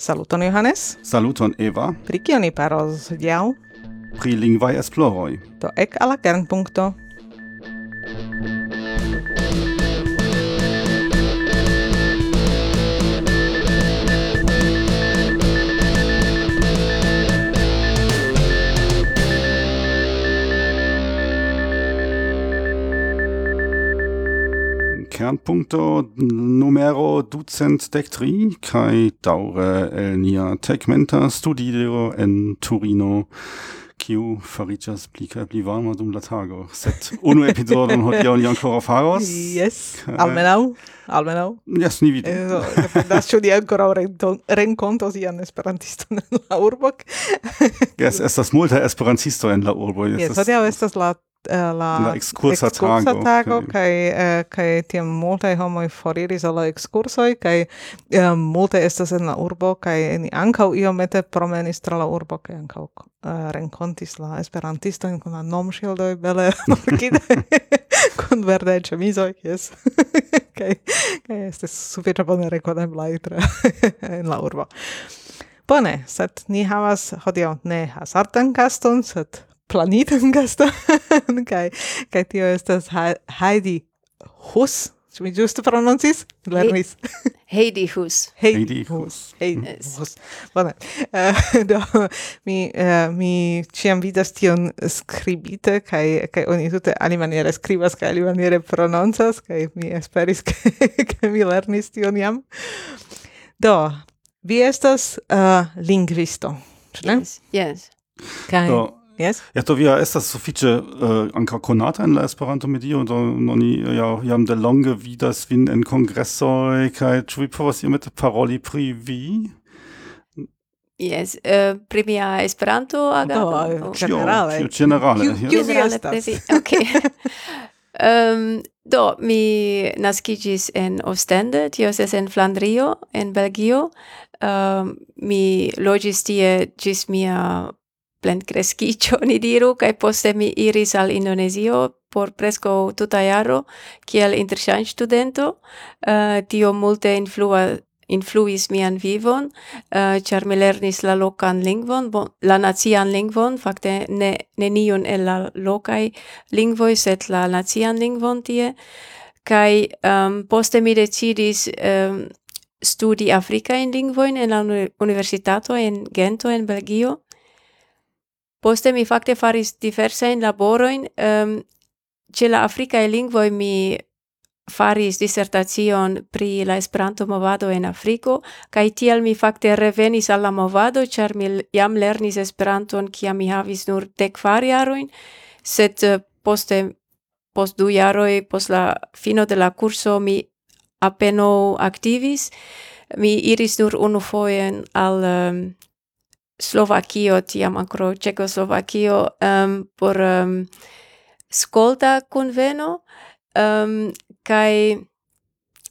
Saluton Johannes. Saluton Eva. Pri kio ni parolos hodiaŭ? Pri lingvaj esploroj. Do ek al la kernpunkto. Kernpunkto numero ducent dec tri, cae daure el nia tegmenta studio en Turino, kiu farigas pli kaj pli varma dum la tago. Sed unu epizodon hodiaŭ ni ankoraŭ faros. Yes, almenaŭ, almenaŭ. Yes, ni vidu. Eh, Defendas ĉu ni ankoraŭ renkontos ian esperantiston en la urbo. Yes, estas multa esperantisto en la urbo. Yes, hodiaŭ estas la Eh, la, la excursa tago, tago kai kai eh, tiam multaj homoj foriris al excursoi ekskursoj kai eh, multe estas en la urbo kai ni ankaŭ iomete promenis tra la urbo kai ankaŭ uh, renkontis la esperantistojn kun la nomŝildoj bele markitaj kun verdaj ĉemizoj jes. Kaj kai estas sufiĉe bone rekonebla tra en la urbo. Bone, sed ni havas hodiaŭ ne hazardan kaston, sed planitan gasta kai kai tio estas Heidi Hus Ĉu mi ĝuste prononcis? Lernis. Heidi Hus. Heidi Hus. Heidi Hus. Bone. Eh, do, mi, uh, mi ciam vidas tion skribite, kai, kai oni tute alimaniere skribas, kai alimaniere prononcas, kai mi esperis, kaj mi lernis tion jam. Do, vi estas uh, lingvisto, ne? Yes, yes. Kai... Do, Yes. Ja, to via estas sufiĉe uh, ankaŭ konata en la Esperanto-medio, do oni ja jam delonge vidas vin en kongresoj kaj ĉu vi povas iomete paroli pri vi? Yes, uh, pri mia Esperanto agado. Do, eh, oh. generale. Tio, generale. Kiu vi estas? Ok. um, do, mi naskiĝis en Ostende, tio estas en Flandrio, en Belgio. Um, mi loĝis tie ĝis mia plenkreskigio ni diru, cae poste mi iris al Indonesio por presco tuta iaro, kiel interchange studento, uh, tio multe influa influis mian vivon, uh, char mi lernis la locan lingvon, bon, la nazian lingvon, fakte ne neniun el la locai lingvoi, set la nazian lingvon tie. Kai um, ehm, poste mi decidis um, studi africa in lingvoin en la universitato en Gento en Belgio. Poste mi fakte faris diversajn laboroin, um, ehm, ce la Africae lingvoi mi faris dissertation pri la Esperanto movado en Afriko kaj tiel mi fakte revenis al la movado ĉar mi jam lernis Esperanton kiam mi havis nur dek kvar jarojn sed eh, poste post du jaroj post la fino de la kurso mi apenaŭ aktivis. Mi iris nur unu fojen al um, Slovakio tiam ancora Czechoslovakio um, ehm, por ehm, um, skolta conveno ehm, um, kai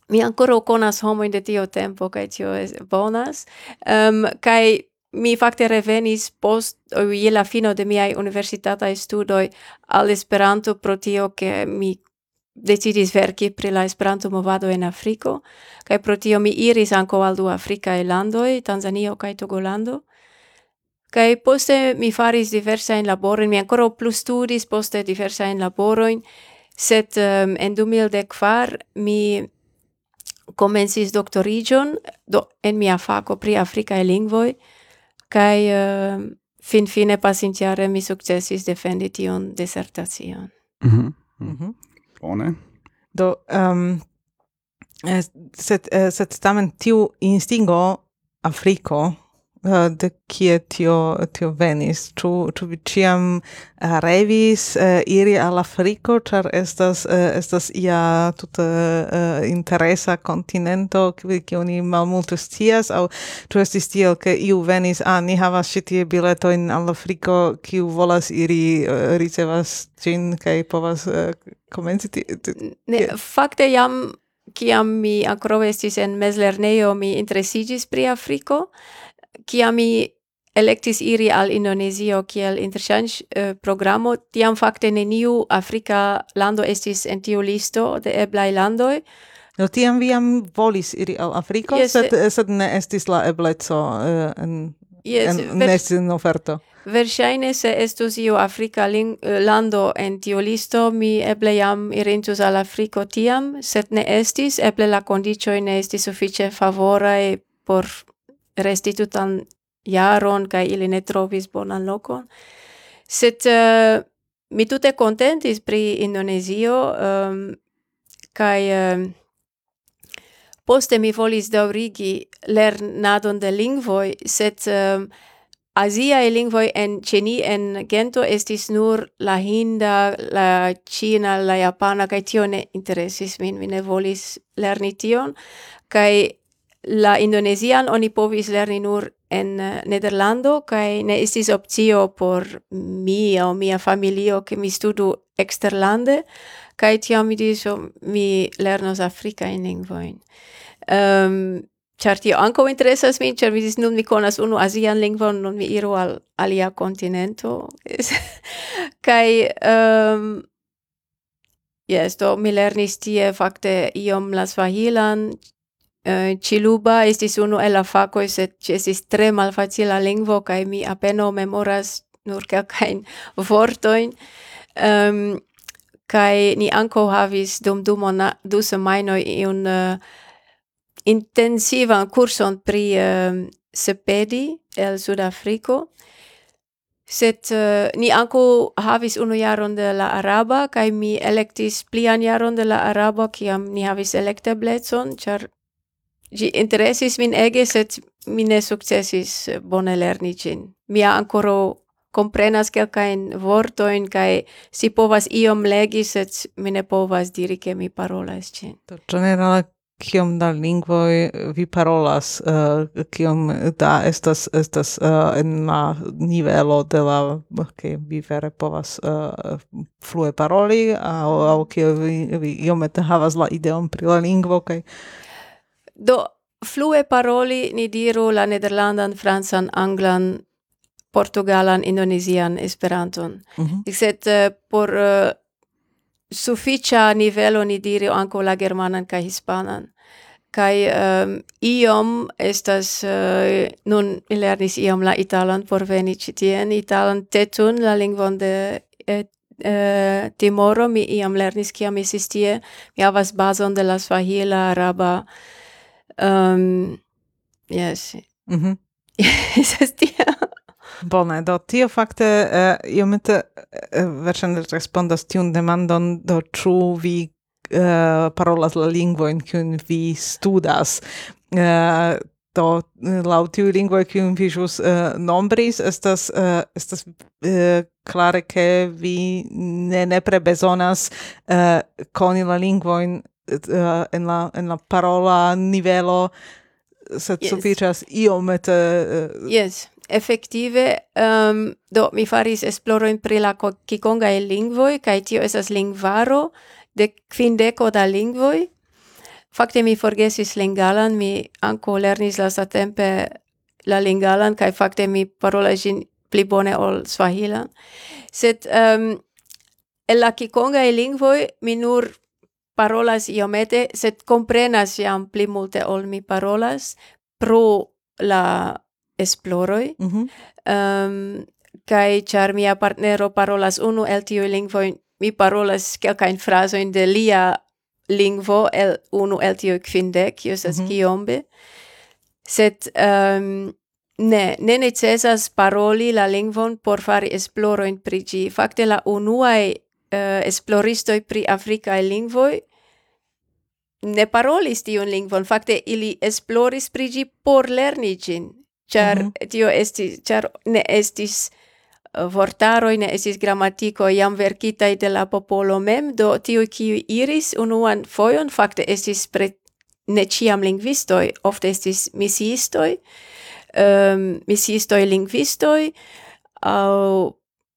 mi ancora conas homo de tio tempo kai tio es bonas. Um, kai mi fakte revenis post je la fino de miai universitata studoi al Esperanto pro tio ke mi decidis verki pri la Esperanto movado en Afriko. Kai pro tio mi iris ankaŭ al du afrikaj landoj Tanzanio kai Togolando. Kai poste mi faris diversa in laboro, mi ancora plus studis poste diversa in laboro, set um, en 2004 mi comencis doctorigion do en mia faco pri Africa e lingvoi kai uh, ehm, fin fine pasintiare mi successis defendi tion dissertation. Mhm. Mm mhm. Mm Bone. Do um, set, set, set tamen tiu instingo africo Eh, de kie tio tio venis? Ĉu ĉu vi ĉiam eh, revis eh, iri al Afriko ĉar estas estas ia tute interesa kontinento kiu oni malmulte scias aŭ ĉu estis tiel ke iu venis a ni havas ĉi tie biletojn al Afriko kiu volas iri ricevas ĝin kaj povas komenci ne fakte jam kiam mi ankoraŭ estis en mezlernejo mi interesiĝis pri Afriko kia mi electis iri al Indonesio kiel interchange uh, programo, tiam fakte neniu Afrika lando estis en tiu listo de eblai landoi. No tiam viam volis iri al Afriko, yes, sed, eh, sed ne estis la ebleco uh, en, yes, en, ver, ne estis en oferto. Verŝajne se estus iu Afrika ling, lando en tiu listo, mi eble jam irintus al Afriko tiam, sed ne estis, eble la kondiĉoj ne estis sufiĉe favoraj por resti tutan jaron kaj ili ne trovis bonan lokon. Sed uh, mi tute kontentis pri Indonezio ehm, um, kaj um, ehm, poste mi volis daŭrigi lernadon de lingvoj, sed ehm, um, Asiae lingvoi en Ceni en Gento estis nur la hinda, la Cina, la japana kaj tio ne interesis min, mi ne volis lerni tion kai la indonesian oni povis lerni nur en eh, Nederlando kaj ne estis opcio por mi aŭ mia familio ke mi studu eksterlande kaj tiam mi diris oh, mi lernos afrikajn lingvojn. Um, Ĉar tio ankaŭ interesas min, ĉar mi diris nun mi konas unu azian lingvon, nun mi iru al alia kontinento. kaj um, Yes, do mi lernis tie fakte iom la swahilan Eh, Ciluba estis unu el la facoi, sed estis tre malfacila lingvo, cae mi apeno memoras nur calcain vortoin. Um, ehm, cae ni anco havis dum du, mona, du semainoi iun uh, intensivan curson pri um, sepedi el Sudafrico. Sed uh, ni anco havis unu jaron de la araba, cae mi electis plian jaron de la araba, ciam ni havis electeblecon, char Gi interesis min ege, sed mi ne successis eh, bone lerni gin. Mia ancora comprenas quelcaen vortoin, cae si povas iom legi, sed mi ne povas diri che mi parolas gin. Do generale, kiom da lingvoj vi parolas, uh, kiom da estas estas uh, en la nivelo de la ke vi vere povas uh, flue paroli aŭ aŭ ke vi, vi iomete havas la ideon pri la lingvo kaj Do flue paroli ni diru la nederlandan, francan, anglan, portugalan, indonesian, esperanton. Mm -hmm. Except uh, por uh, sufficia nivelo ni diru anko la germanan kaj hispanan. Kai um, eh, iom estas uh, nun mi lernis iom la italan por veni ĉi tien italan tetun la lingvon de et, eh, Timoro mi iam lernis kiam estis tie mi havas bazon de la swahila araba Um, yes. Mhm. Mm Estas tia. Bone, do tio fakte eh, uh, iomete uh, eh, eh, verŝajne respondas tiun demandon do ĉu vi uh, parolas la lingvojn kiun vi studas. Uh, do laŭ tiuj lingvoj kiun vi ĵus uh, nombris estas uh, estas uh, klare ke vi ne nepre bezonas uh, koni la lingvojn Eh, en la en la parola nivelo sed yes. sufiĉas iomete uh, eh, Yes, effettive um, ehm, do mi faris esplorojn pri la kikongaj lingvoj kaj tio estas lingvaro de kvindeko da lingvoj. Fakte mi forgesis lingalan, mi anko lernis lastatempe la lingalan kaj fakte mi parolas ĝin pli bone ol swahilan. Sed um, el la kikongaj lingvoj mi nur parolas iomete, sed comprenas jam pli multe ol mi parolas pro la esploroi. Mm -hmm. um, kai char mia partnero parolas unu el tiu lingvo, mi parolas kelkajn frazoin de lia lingvo el unu el tiu jos kiu estas mm -hmm. kiombe. Sed um, ne, ne necesas paroli la lingvon por fari esploroin pri ĝi. Fakte la unuaj uh, esploristoi pri e lingvoi ne parolis tiun lingvon, fakte ili esploris pri ĝi por lerni ĝin, ĉar mm -hmm. tio estis, ĉar ne estis uh, vortaroj, ne estis gramatiko jam verkitaj de la popolo mem, do tiuj kiuj iris unuan fojon, fakte estis pre ne ĉiam lingvistoj, ofte estis misiistoj, um, misiistoj lingvistoj, aŭ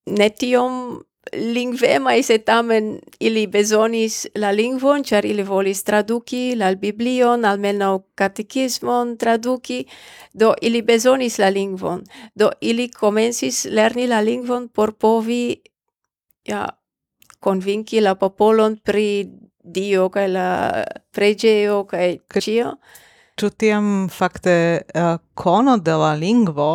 ne tiom lingvemai, sed tamen ili besonis la lingvon, char ili volis traduci la Biblion, almeno catechismon traduci, do ili besonis la lingvon. Do ili comensis lerni la lingvon por povi ja, convinci la popolon pri Dio, cae la pregeo, cae cio. Ĉu tiam fakte uh, kono de la lingvo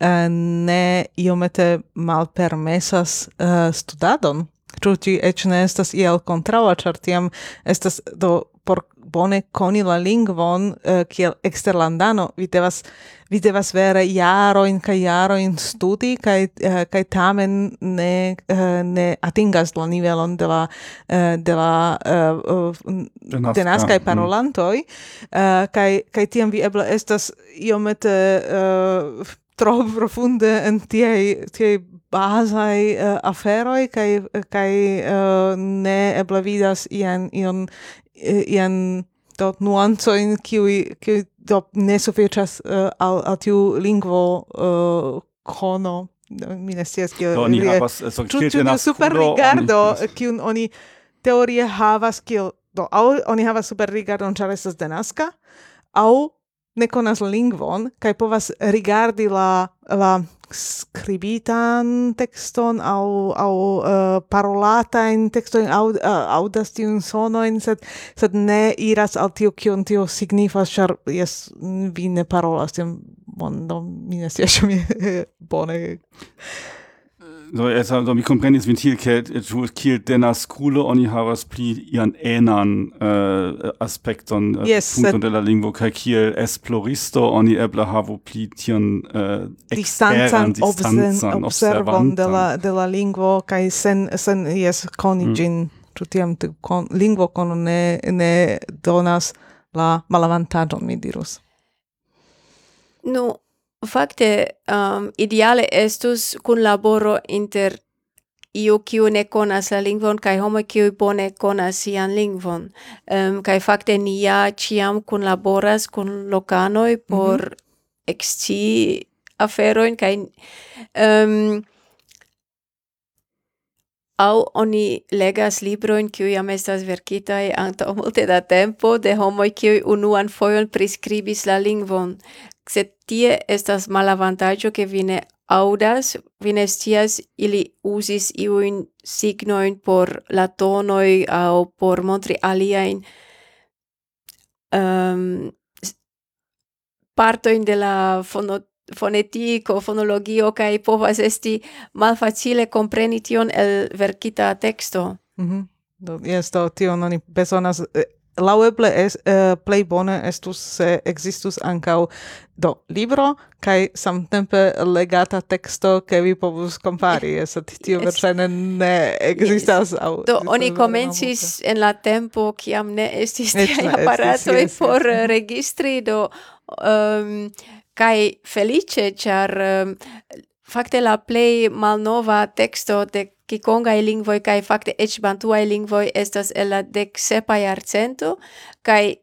Eh, ne iomete malpermesas eh, studadon. Ĉu ti eĉ ne estas iel kontraŭa, ĉar tiam estas do por bone koni la lingvon uh, kiel eksterlandano vi devas vi devas vere jarojn kaj jarojn studi kaj uh, kaj tamen ne uh, ne atingas la nivelon de la uh, de la uh, denaskaj ah, mm. parolantoj uh, kaj kaj tiam vi eble estas iomete uh, tro profunde en tiei, tiei basai uh, aferoi kai kai uh, ne eble vidas ian ion eh, ian do nuanco in qui qui do ne sufiĉas uh, al al tiu lingvo uh, kono. Mi ne scias kio do ni havas sokĉete na super rigardo kiun oni teorie havas kiel do au, oni havas super rigardon ĉar estas denaska au ne konas lingvon kaj povas rigardi la la scribitan texton au au uh, parolata in texton au uh, audas tiun sonoin sed sed ne iras al tio kion tio signifas char, jes vi ne parolas tiun mondo, mi ne scias mi bone so es also mi komprenis vin tiel ke tu äh, kiel tenas skule oni havas pli ian enan uh, aspekton äh, yes, punkton de la lingvo kaj kiel esploristo oni eble havu pli tion uh, distanzan distancan observon de la de la lingvo kaj sen sen yes koni mm. tu tiam kon, lingvo kono ne ne donas la malavantaĝon mi dirus. No, Fakte um, ideale estus kunlaboro inter iu kiu ne konas la lingvon kaj homo kiu bone konas sian lingvon. Um, kaj fakte ni ja ĉiam kunlaboras kun lokanoj mhm. por mm -hmm. ekscii aferojn kaj um, au oni legas librojn kiuj jam estas verkitaj antaŭ multe da tempo de homoj kiuj unuan fojon priskribis la lingvon sed tie estas malavantaggio che vi ne audas, vi ne stias ili usis iuin signoin por la tonoi au por montri aliaen um, ehm, partoin de la fonot fonetico, fonologio, cae povas esti malfacile compreni tion el verkita texto. Mm -hmm. Yes, do tion oni besonas laueble es, eh, uh, play bone estus se existus ancau do libro kai samtempe legata texto ke vi povus compari es tio versene ne existas yes. au do oni comencis en la tempo kiam ne estis tiaj aparatoj yes, por yes. registri do ehm, um, kai felice char um, ehm, Fakte la play malnova texto de kikongaj lingvoj kaj fakte eĉ bantuaj lingvoi estas el la deksepa jarcento kai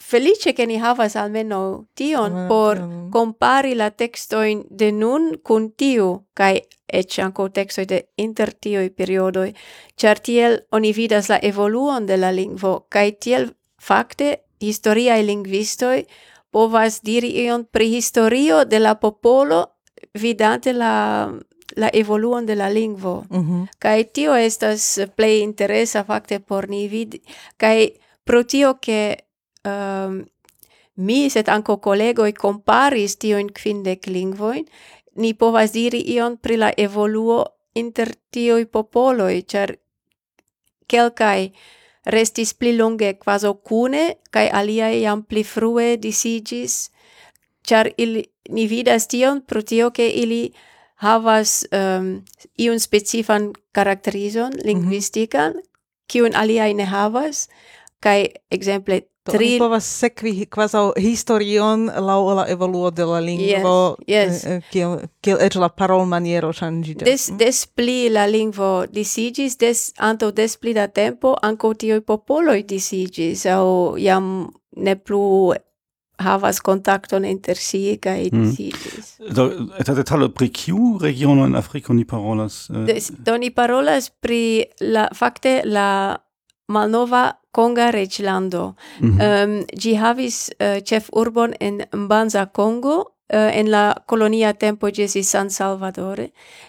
felice che ni havas almeno tion mm, por mm. compari la textoin de nun cun tiu, cae ec anco textoi de inter tioi periodoi, char tiel oni vidas la evoluon de la lingvo, cae tiel facte historiae linguistoi povas diri ion pri historio de la popolo vidante la la evoluon de la lingvo. Mm -hmm. kai tio estas plej interesa fakte por ni vidi kai pro tio ke um, ehm, mi sed ankaŭ comparis tio in kvindek lingvoin ni povas diri ion pri la evoluo inter tio i popoloi char kelkai restis pli longe quaso cune kai alia iam pli frue disigis char il ni vidas tion pro tio ke ili havas um, iun specifan karakterizon mhm. lingvistikan mm -hmm. kiun aliaj ne havas kaj ekzemple tri... oni povas sekvi kvazaŭ historion laŭ la evoluo de la lingvo, yes, yes. Eh, eh, kiel, kiel eĉ la parolmaniero ŝanĝiĝas. Des, des pli la lingvo disiĝis, des antaŭ des pli da tempo ankaŭ tiuj popoloj disiĝis aŭ jam ne plu havas kontakton inter si kaj mm. Mm. Do eta detalo pri kiu regiono en Afriko ni parolas? Eh? Des, do ni parolas pri la fakte la malnova Konga reĝlando. Mm -hmm. um, ĝi havis uh, ĉefurbon en Mbanza Kongo uh, en la kolonia tempo ĝi estis San Salvador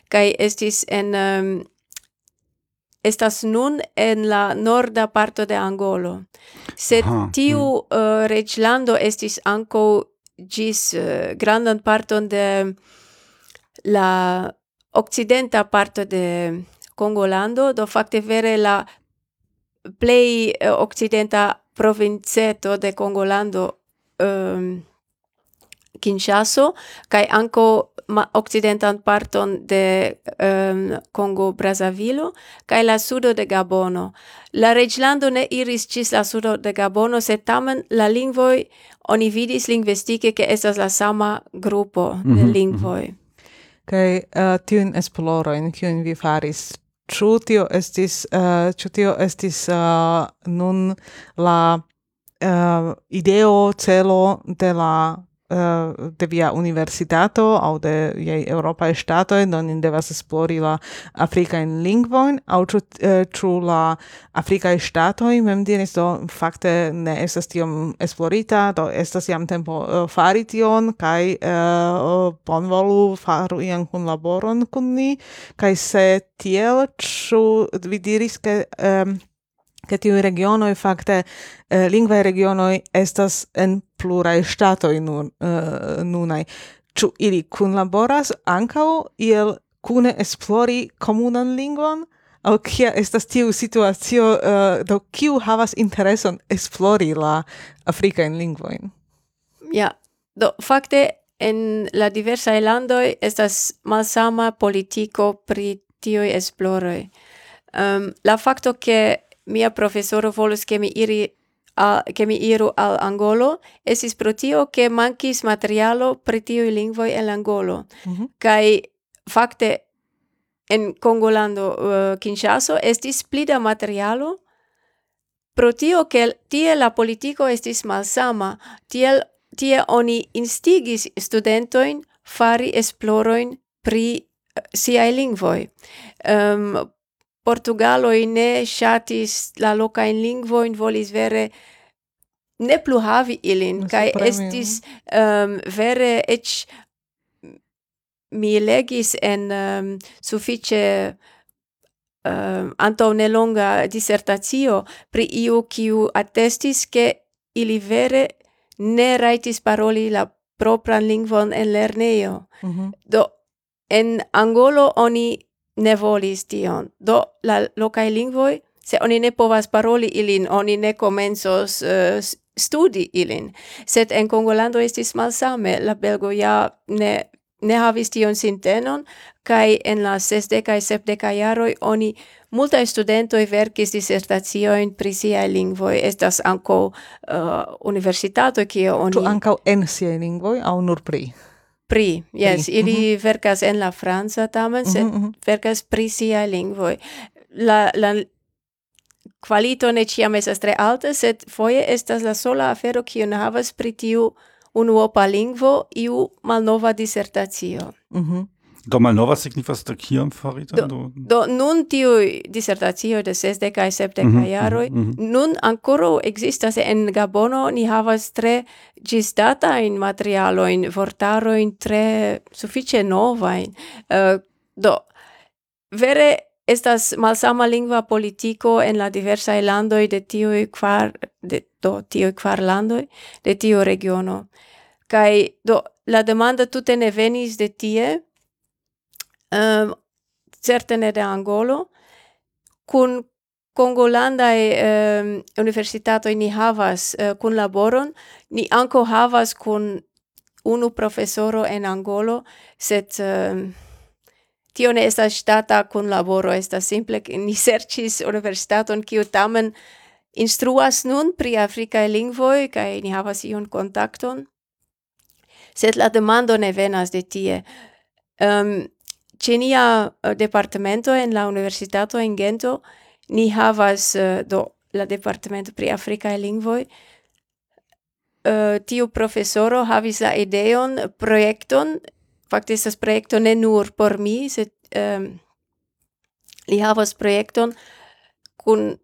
kaj estis en um, estas nun en la norda parto de Angolo. Sed Aha, tiu mm. uh, reĝlando estis ankaŭ gis uh, grandan parton de la occidenta parto de Congolando, do fakte vere la plej uh, occidenta provinceto de Congolando um, Kinshaso kai anko ma occidentan parton de um, Congo Brazzaville kai la sudo de Gabono. La reglando ne iris cis la sudo de Gabono, se tamen la lingvoi oni vidis linguistike ke estas la sama grupo de mm -hmm, lingvoj. Mm -hmm. kai eh, uh, tiun esplorojn kiun vi faris Ĉu tio estis uh, ĉu tio estis uh, nun la uh, ideo celo de la Eh, de via universitato au de ie Europa e non in devas esplori la Africa in lingvoin. Au tru, uh, tru la Africa statoi mem diris do fakte ne estas tiom esplorita do estas jam tempo uh, fari tion kai uh, bonvolu faru ian kun laboron kun ni. Kai se tiel tru vi diris ke um, che tiu regiono e fakte eh, lingua regiono estas en plurai ŝtatoj nun uh, nunai chu ili kunlaboras ankao iel kune esplori komunan lingvon? Au kia estas tiu situacio uh, do kiu havas intereson esplori la afrikajn lingvoin ja do fakte en la diversa landoi estas malsama politiko pri tiuj esploroi um, la fakto ke mia professoro volus che mi iri a, che mi iru al Angolo, esis pro tio che mankis materialo pri tio lingvoi el Angolo. Mm -hmm. Kai fakte en Congolando uh, Kinshasa estis splida materialo pro tio che tie la politico estis malsama, tiel tie oni instigis studentoin fari esploroin pri uh, sia lingvoi. Um, Portugaloj ne shatis la loca in lingvo in volis vere ne plu havi ilin, kai estis um, vere eĉ mi legis en ehm, um, suffice um, ehm, anto ne longa dissertatio pri iu kiu attestis ke ili vere ne raitis paroli la propran lingvon en lerneo Mm -hmm. Do en Angolo oni ne volis tion. Do la locae lingvoi, se oni ne povas paroli ilin, oni ne comensos uh, eh, studi ilin. Sed en Congolando estis malsame, la belgo ja ne ne havis tion sintenon, kai en la sesdecae sepdecae jaroi oni multae studentoi verkis disertazioin pri siae lingvoi. Estas anco uh, eh, universitato cio oni... Tu ancau en siae lingvoi, au nur pri? pri, yes, pri. ili mm -hmm. verkas en la franca tamen, sed mm -hmm. verkas pri sia lingvoj. La, la qualito ne ciam estas tre alta, sed foje estas la sola afero kiun havas pri tiu unuopa lingvo iu malnova disertacio. Mm -hmm. Do malnova signifas da kiam farita? Do, do, do nun tiu disertatio de sesdeca e sepdec mm -hmm, jaroi, mm -hmm. nun ancora existas en Gabono, ni havas tre gistata in materialo, in vortaro, in tre suffice novain. Uh, eh, do, vere estas malsama lingua politico en la diversa landoi de tiu quar, de, do, tiu quar landoi, de tiu regiono. Kai do, la demanda tute ne venis de tie, um, certe ne de Angolo, cun Congolandai um, ehm, universitatoi ni havas uh, cun laboron, ni anco havas cun unu professoro en Angolo, set eh, tio ne estas stata cun laboro, estas simple ni sercis universitaton kiu tamen instruas nun pri africae lingvoi, kai ni havas iun contacton, set la demando ne venas de tie. Um, cenia eh, departamento en la universitato en Gento ni havas eh, do la departamento pri afrikae lingvoj eh, tiu profesoro havis la ideon projekton fakte estas projekto ne nur por mi sed um, li havas projekton kun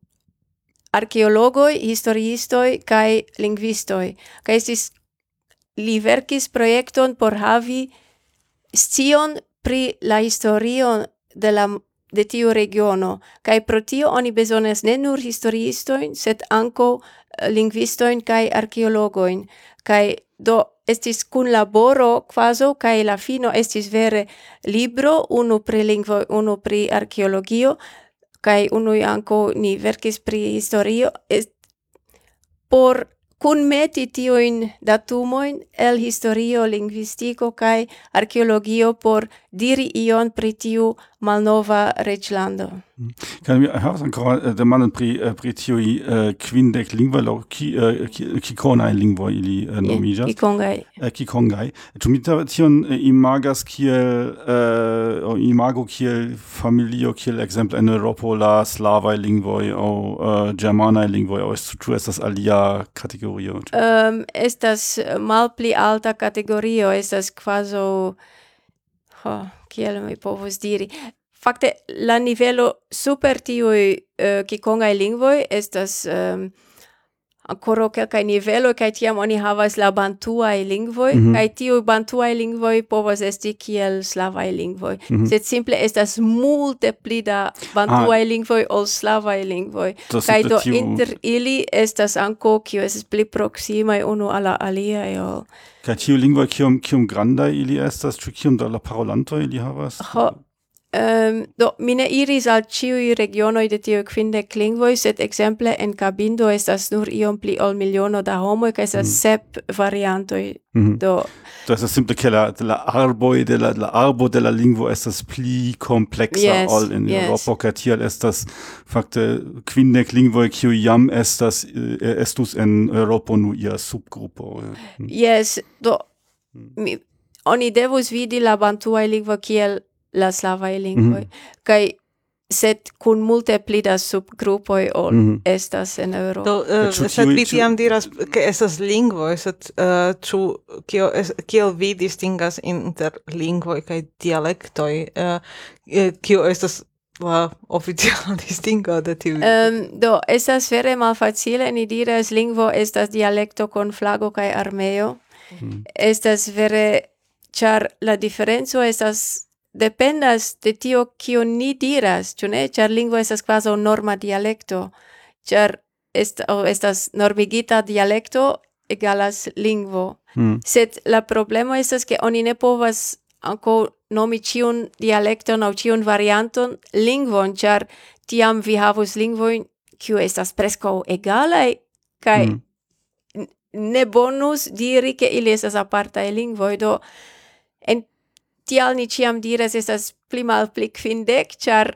arkeologoi, historiistoi kai lingvistoi. Kai estis li verkis projekton por havi scion pri la historio de la de tiu regiono. Kaj pro tio oni bezonas ne nur historiistojn sed ankaŭ eh, lingvistojn kaj arkeologojn. Kaj do estis kunlaboro kvazo kaj la fino estis vere libro unu pri lingvo unu pri arkeologio kaj unu anko ni verkis pri historio. Est por kun meti tiujn datumoin el historio, lingvistiko kaj arkeologio por diri ion pri tiu malnova reĝlando. Kan Kaj mi havas ankoraŭ eh, demandon pri eh, pri tiuj uh, kvindek lingvoj laŭ ki, uh, ki, kikonaj lingvoj ili uh, nomiĝas. Kikongaj. Kikongaj. Ĉu mi tion imagas kiel imago kiel familio kiel ekzemple en Eŭropo la slavaj lingvoj aŭ germanaj lingvoj aŭ ĉu estas alia kategorio? Um, estas malpli alta kategorio estas kvazaŭ ho, kiel mi povus diri. Fakte, la nivelo super tiui uh, eh, kikongai lingvoi estas... Um, ancora kelkaj nivelo, kaj tiam oni havas la bantuaj lingvoi, mm -hmm. kaj tiu bantuaj lingvoi povas esti kiel slavaj lingvoi. mm -hmm. sed simple estas multe pli da bantuaj ah. lingvoi ol slavaj lingvoi. kaj do tiu... inter ili estas anko kio estas pli proksimaj unu alla alia aliaj ol tiu lingvoi, kiom kiom granda ili estas ĉu kiom da la parolanto ili havas Ho, Um, do, mine iris al ciui regionoi de tio quinde lingvoi, sed exemple en Cabindo estas nur iom pli ol miliono da homoi, ca estas mm. sep variantoi. Mm -hmm. Do, do estas simple che la, la arboi de la, la arbo de la lingvo estas pli complexa yes, ol in yes. Europa, ca tial estas fakte quinde lingvoi kiu jam estas eh, estus en Europo nu ia subgrupo. Mm. Yes, do, mhm. mi, oni devus vidi la bantuae lingvo kiel la slavaj lingvoi. mm -hmm. Kai set kun multe pli da subgrupoi ol mm -hmm. estas en Euro. Do eh, uh, ču, sed vi tiam diras ke estas lingvoi, sed eh, uh, ĉu kio es, kiel vi distingas inter lingvoi kaj dialektoj? Uh, eh, kio estas la oficiala distingo de tiu. Um, do, estas vere malfacile, ni diras lingvo estas dialekto con flago kai armeo. Mm. Estas vere, char la diferenzo estas dependas de tio kio ni diras, ĉu ne? Ĉar lingvo estas kvazaŭ norma dialekto, ĉar est, oh, estas normigita dialekto egalas lingvo. Mm. Sed la problemo estas ke oni ne povas ankaŭ nomi ĉiun dialekton aŭ ĉiun varianton lingvon, ĉar tiam vi havus lingvojn kiu estas preskaŭ egalaj kaj mm. ne bonus diri ke ili estas apartaj lingvoj do en tial ni ciam diras estas pli mal pli quindec, char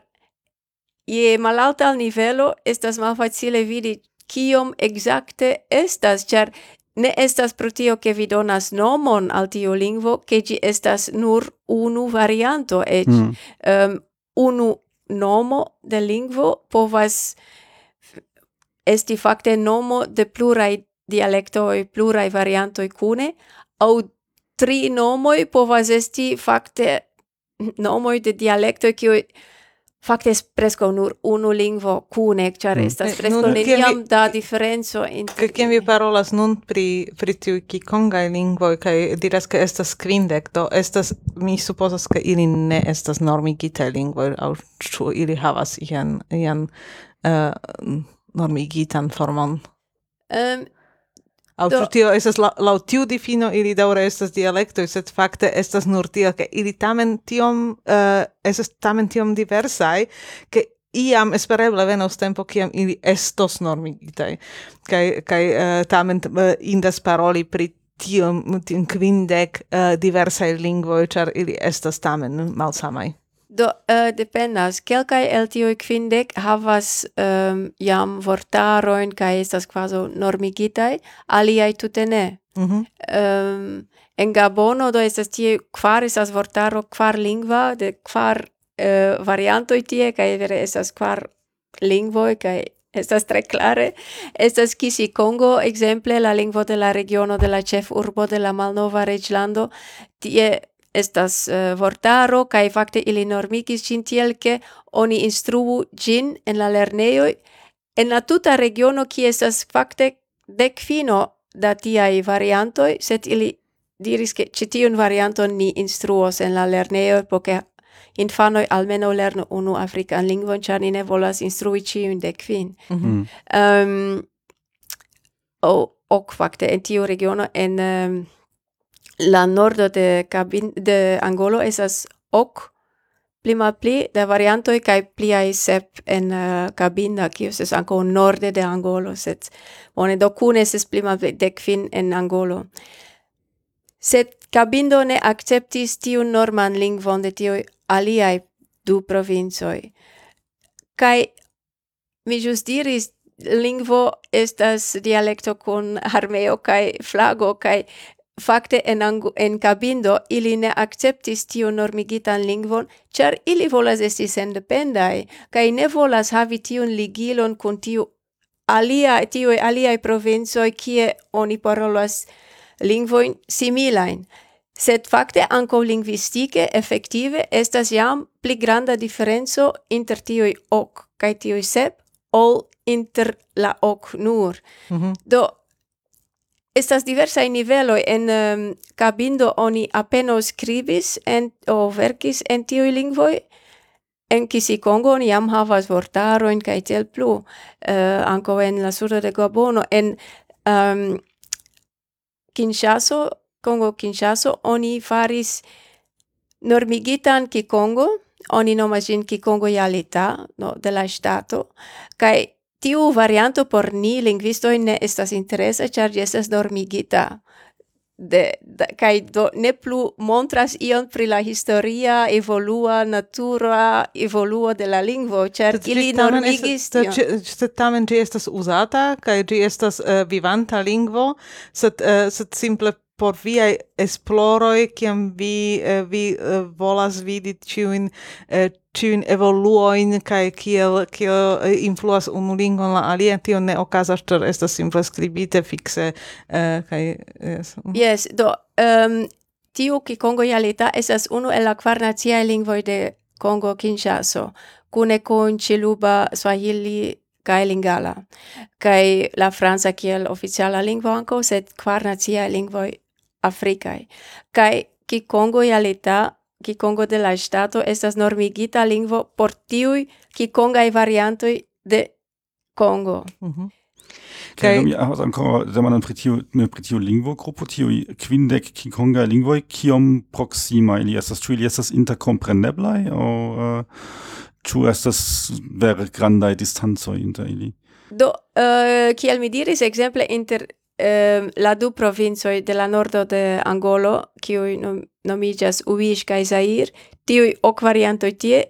je malalta al nivelo estas mal facile vidi kiom exacte estas, char ne estas pro tio che vi donas nomon al tiu lingvo, che gi estas nur unu varianto, ec mm. um, unu nomo de lingvo povas esti facte nomo de plurai dialectoi, plurai variantoi cune, au tri nomoi povas esti fakte nomoi de dialecto kiu fakte es presko nur unu lingvo kune ĉar mm. estas eh, presko neniam vi... da diferenco inter... kiam vi parolas nun pri, pri tiu kikongai lingvoi, kai diras ke estas kvindek do estas, mi supozas ke ili ne estas normigite lingvoi, aŭ ĉu ili havas ian, ian uh, normigitan formon? Um, Au do... tio estas la, laŭ tiu difino ili daure estas dialektoj, sed fakte estas nur tio, ke ili tamen tiom eh, uh, estas tamen tiom diversaj, ke iam espereble venos tempo kiam ili estos normigitaj. Kaj kaj uh, tamen uh, indas paroli pri tiom, tiom kvindek uh, diversaj lingvoj, ĉar ili estas tamen malsamaj. Do uh, dependas kelkaj el tiuj kvindek havas um, jam vortarojn kaj estas kvazaŭ normigitaj, aliaj tute ne. Mm -hmm. um, en Gabono do estas tie kvar estas vortaro kvar lingva de kvar uh, variantoj tie kaj vere estas kvar lingvoj kaj estas tre clare. Estas Kisi Kongo, exemple, la lingvo de la regiono de la chef urbo de la Malnova Reĝlando. Tie estas uh, vortaro kaj fakte ili normigis ĝin tiel ke oni instruu ĝin en la lernejoj en la tuta regiono kie estas fakte dekfino da tiaj variantoj, sed ili diris ke ĉi tiun varianton ni instruos en la lernejoj poke ke infanoj almenaŭ lernu unu afrikan lingvon, ĉar ni ne volas instrui ĉiujn dekvin. Mhm. Mm -hmm. um, o ok fakte en tiu regiono en um, la nordo de Cabin de Angolo esas ok pli mal pli de variantoi kai pli ai sep en uh, cabina ki es anko norde de Angolo, set bone do kune es pli mal de kvin en Angolo. set cabindo ne acceptis tiu norman lingvon de tiu aliai du provincoi kai mi ĵus diris lingvo estas dialekto kun armeo kai flago kai Fakte en, angu, en cabindo ili ne acceptis tiu normigitan lingvon, char ili volas esti sendependai, kai ne volas havi tiun ligilon kun tiu alia, tiu aliai provincioi kie oni parolas lingvoin similain. Sed fakte anko linguistike effektive estas jam pli granda diferenco inter tiui ok, kai tiui sep, ol inter la ok nur. Mm -hmm. Do, Estas diversai niveloi en um, cabindo oni apeno scribis en, o verkis en tiui lingvoi, en Kisikongo oni jam havas vortaroin kaj tel plu, eh, uh, anko en la sudo de Gabono, en um, Kinshaso, Kongo Kinshaso, oni faris normigitan ki kongo oni nomas gin Kikongo yalita no, de la Stato, kaj Tiu varianto por ni lingvistoj ne estas interesa, ĉar ĝi estas dormigita. De, de kai do ne plu montras ion pri la historia evolua natura evoluo de la lingvo ĉar ili normigis sed tamen ĝi estas uzata kaj ĝi estas uh, vivanta lingvo sed uh, sed simple por via esploroi kiam vi uh, vi uh, volas vidi ĉiujn uh, tiun evoluoin kai kiel kio influas unu lingon la alia tio ne okazas ĉar estas simple skribite fikse uh, kai yes. Yes do um, tiu Kikongo Jalita estas unu el la kvar naciaj lingvoj de Kongo Kinshasa kune kun Chiluba Swahili kai Lingala kai la franca kiel oficiala lingvo ankaŭ sed kvar naciaj lingvoj afrikaj Kai Kikongo Jalita Kikongo de la Stato estas normigita lingvo por tiuj kikongaj variantoj de Kongo. Mm -hmm. Kaj okay. mi havas ankoraŭ demandon pri tiu ne pri tiu lingvogrupo, tiuj kvindek kikonga lingvoj, kiom proxima ili estas, ĉu ili estas interkompreneblaj aŭ ĉu estas vere grandaj distancoj inter ili? Do, uh, kiel mi diris, ekzemple inter eh, la du provincioi de la nordo de Angolo, kiui nom nomigas Uish kai Zair, tiui ok variantoi tie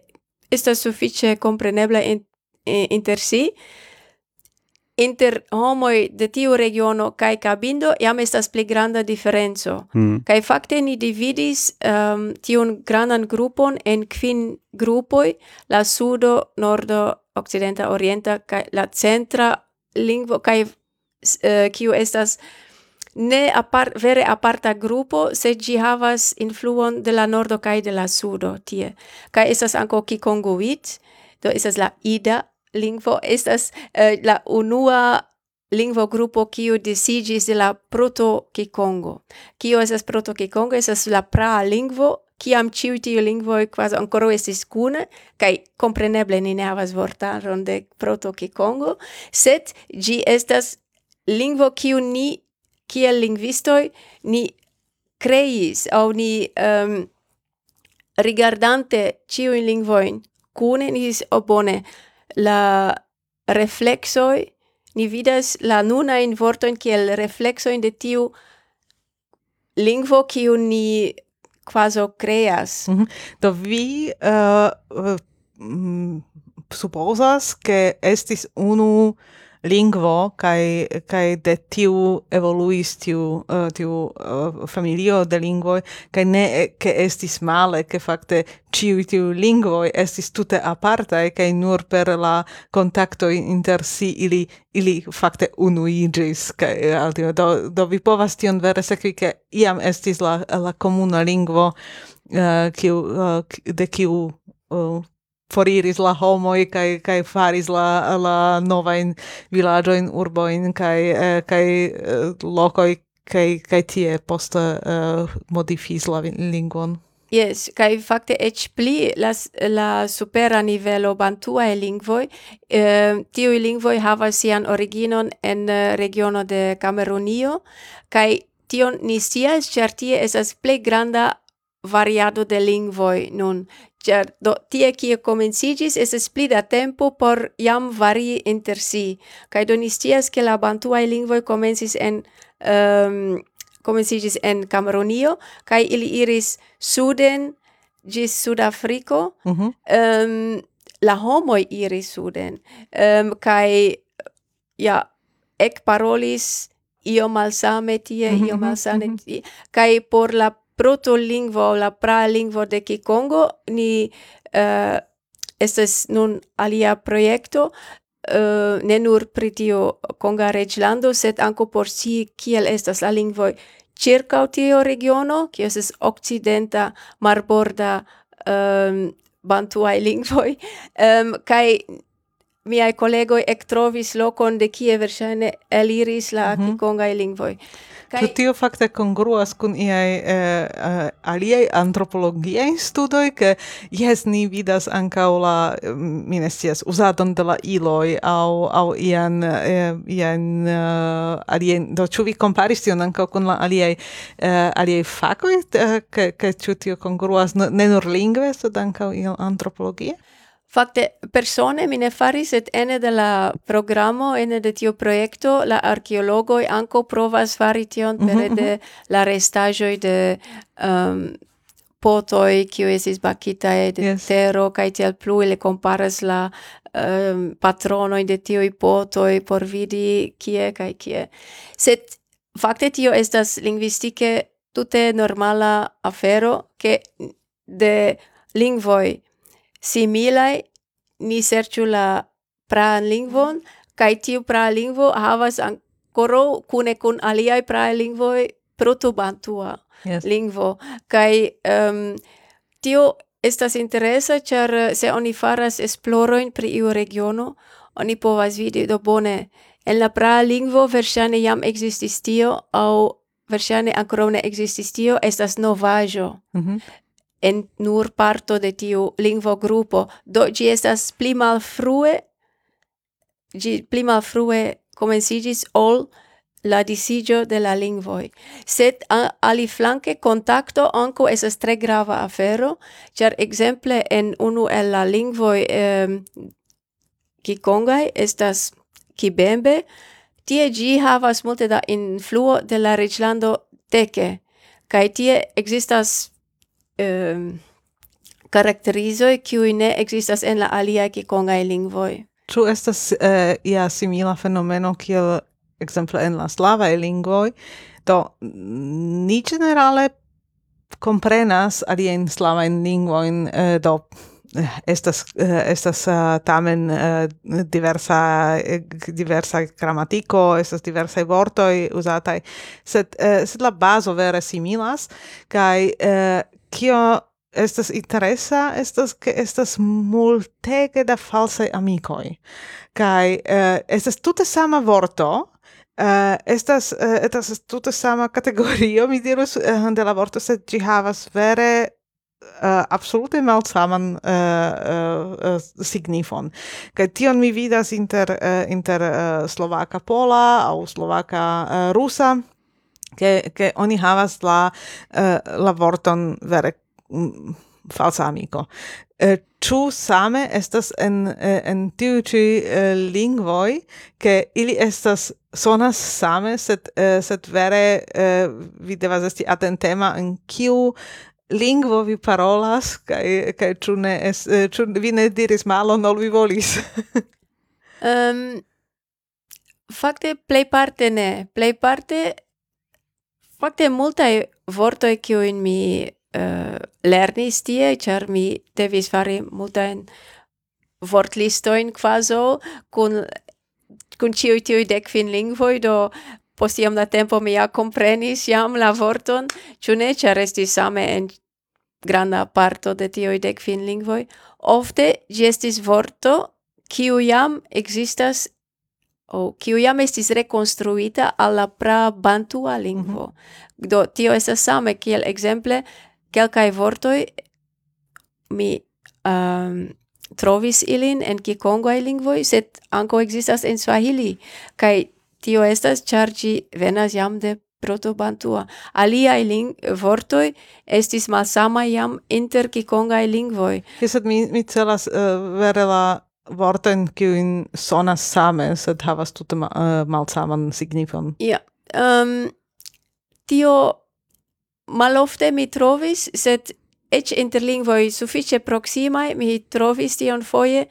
estas suffice compreneble in, in, inter si, inter homoi de tiu regiono kai Kabindo iam estas pli granda differenzo. Mm. Kai fakte ni dividis um, tiun grandan grupon en kvin grupoi, la sudo, nordo, occidenta, orienta kai la centra lingvo kai uh, kiu estas ne apart, vere aparta grupo, se gi havas influon de la nordo kaj de la sudo tie. Kaj estas anko Kikonguit, do estas la ida lingvo, estas uh, la unua lingvo grupo kiu desigis de la proto Kikongo. Kio estas proto Kikongo? Estas la pra lingvo kiam ciu tiu lingvoi quasi ancora estis cune, cae compreneble ni ne havas vortaron de proto Kikongo, set gi estas lingvo kiu ni kiel lingvistoj ni kreis aŭ ni um, rigardante ĉiujn lingvojn kune ni diris oh, bone la reflexoi ni vidas la nunajn vortojn kiel reflexojn de tiu lingvo kiu ni quasi creas. Mm -hmm. Do vi eh, eh, uh, uh, supposas che estis unu lingvo kai kai de tiu evoluis tiu uh, tiu uh, familio de lingvoi kai ne ke estis male ke fakte ciu tiu lingvoi estis tute aparta kai nur per la kontakto inter si ili ili fakte unuigis kai altio do do vi povas tion vere sekvi ke iam estis la la komuna lingvo uh, kiu uh, de kiu uh, foriris la homoi kai kai faris la la novajn urbo in kai eh, kaj eh, lokoi kai kai tie poste uh, modifis la lingvon Yes, kai fakte ec pli la, la supera nivelo bantua e lingvoi, eh, tiu lingvoi havas sian originon en eh, regiono de Camerunio, kai tion ni sias, cer tie esas plei granda variado de lingvoi nun. Ciar, do, tie kie comencigis es pli da tempo por iam varii inter si. Cai do ni scias che la bantuae lingvoi comencis en... Um, comencigis en Cameronio, kai ili iris suden gis Sudafrico, mm -hmm. um, la homoi iris suden, ehm, um, kai, ja, ec parolis io malsame tie, mhm, io mhm, malsame mhm. tie, kai por la proto-lingvo, la pra-lingvo de Kikongo, ni uh, estes nun alia projekto, uh, ne nur pri tio Konga reĝlando, sed anko por si kiel estas la lingvoj ĉirkaŭ tio regiono, kiu estas okcidenta marborda um, bantuaj lingvoj, um, kaj miai collegoi ectrovis locon de kie verŝajne eliris la mm -hmm. kikongaj lingvoj. Kaj Ĉu tio fakte kongruas kun iaj eh, eh, aliaj antropologiaj studoj, ke jes ni vidas ankaŭ la mm, mi ne scias uzadon de la iloj aŭ aŭ ian eh, ian eh, alien do ĉu vi komparis tion ankaŭ kun la aliaj eh, aliaj fakoj eh, ke ke ĉu tio kongruas ne nur lingve sed ankaŭ iel antropologie? Fakte persone mi ne faris et ene de la programo ene de tio projekto la arkeologoj anko provas fari tion mhm, pere mhm. de la restaĵoj de um, potoi kiu esis bakitae de yes. tero kaj tiel plu ili komparas la um, patronoj de tiuj potoi por vidi kie kaj kie sed fakte tio estas lingvistike tute normala afero ke de lingvoj similaj, ni serĉu la praan lingvon, kaj tiu praa lingvo havas ancora kune kun aliaj praaj lingvoj protobantua yes. lingvo. Kaj um, tio estas interesa, ĉar se oni faras esplorojn pri iu regiono, oni povas vidi do bone. En la praa lingvo verŝajne jam ekzistis tio aŭ verŝajne ankoraŭ ne ekzistis tio, estas novaĵo. Mm -hmm en nur parto de tiu lingvo grupo do gi estas pli malfrue gi pli malfrue komenciĝis ol la disigio de la lingvoj. Sed aliflanke kontakto ankaŭ estas tre grava afero ĉar ekzemple en unu el la lingvoj eh, kikongaj estas kibembe tie gi havas multe da influo de la reĝlando teke kaj tie ekzistas um, karakterizoj kiuj ne ekzistas en la aliaj kikongaj lingvoj. Ĉu estas eh, uh, ia simila fenomeno kiel ekzemple en la slavaj lingvoj? Do ni ĝenerale komprenas aliajn slavajn lingvojn uh, do eh, estas estas uh, tamen uh, diversa diversa gramatiko estas diversa vortoj uzataj sed uh, sed la bazo vere similas kaj uh, kio estas interesa estas ke estas multege da falsaj amikoj kaj uh, estas tute sama vorto Uh, estas uh, estas tute sama kategorio mi dirus uh, de la vorto sed ĝi havas vere uh, absolute malsaman uh, uh, signifon. Kaj tion mi vidas inter, uh, inter uh, slovaka pola aŭ slovaka uh, rusa che che oni havas la uh, la vorton vere um, falsa amico. Eh, ĉu same estas en eh, en tiu ĉi eh, lingvoj ke ili estas sonas same sed eh, sed vere eh, vi devas esti atentema en kiu lingvo vi parolas kaj kaj ĉu ne es, eh, ĉu vi ne diris malon ol vi volis. Um, fakte plejparte ne. Plejparte Fakte multaj vortoj kiujn mi uh, lernis tie, ĉar mi devis fari multajn vortlistojn kvazo kun kun ĉiuj tiuj dekvin lingvoj, do post iam da tempo mi ja comprenis jam la vorton, ĉu ne, ĉar estis same en granda parto de tiuj dekvin lingvoj, ofte ĝi estis vorto kiu jam existas o kiu jam estis rekonstruita al la pra bantua lingvo. Mm -hmm. Do tio estas same kiel ekzemple kelkaj vortoj mi um, trovis ilin en kikongaj lingvoj, sed ankaŭ ekzistas en Swahili kaj tio estas ĉar ĝi venas jam de proto-bantua. Ling vortoi estis malsamaj jam inter kikongai lingvoi. Sed mi, mi celas uh, vere la vortojn kiujn sonas same sed havas tute ma, uh, malsaman signifon. Ja yeah. um, tio malofte mi trovis sed ec interlingvoi suffice proximae mi trovis tion foie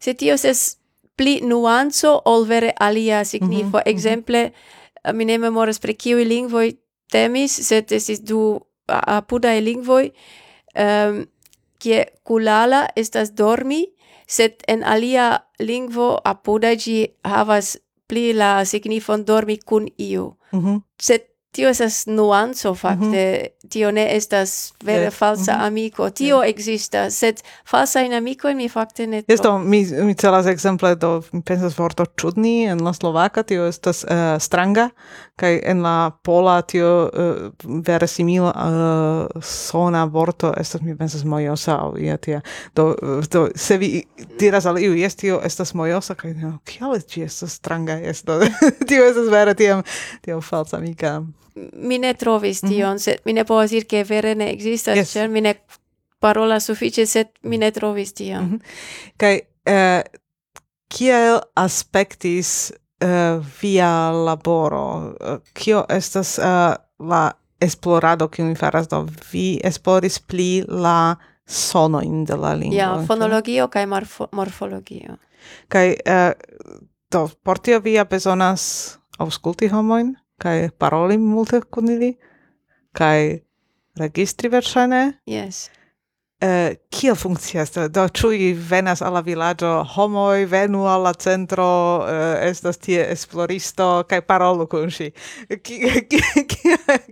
se tio ses pli nuanzo ol vere alia signifo. Mm -hmm, Exemple, eh, mi ne memoras pre kiuj lingvoi temis sed esis du apudae lingvoi um, ehm, kie kulala estas dormi sed en alia lingvo apuda gi havas pli la signifon dormi kun iu. Mm -hmm. Sed tio esas nuanco fakte, mm -hmm. tio ne estas vere yeah. falsa mm -hmm. amico, tio yeah. existas, sed falsa in amico mi fakte ne... Esto, mi, mi celas exemple, do mi pensas vorto čudni, en la Slovaka tio estas uh, stranga, kai en la Pola tio uh, vere simila uh, sona vorto, estas mi pensas mojosa, au ia tia, do, do se vi diras al iu, jes tio estas mojosa, kai no, oh, kiale ci estas stranga, esto, tio estas vere tiam, tio falsa amica mi ne trovis mhm. tion, mm -hmm. sed mi ne povas dir che vere ne existas, yes. ĉar mi ne parola suffice, sed mi ne trovis tion. Mm -hmm. Kai, eh, kiel aspectis eh, via laboro? Eh, kio estas eh, la esplorado kiun mi faras do? Vi esploris pli la sonoin de la lingua. Ja, fonologio kai morfo morfologio. Kai eh, do por via bezonas aŭskulti homojn? kai paroli multe kun ili, kai registri verŝajne. Yes. Eh, kiel funkcias? Do, ĉu venas al la vilaĝo homoj, venu al la centro, eh, estas tie esploristo, kaj parolu kun ŝi?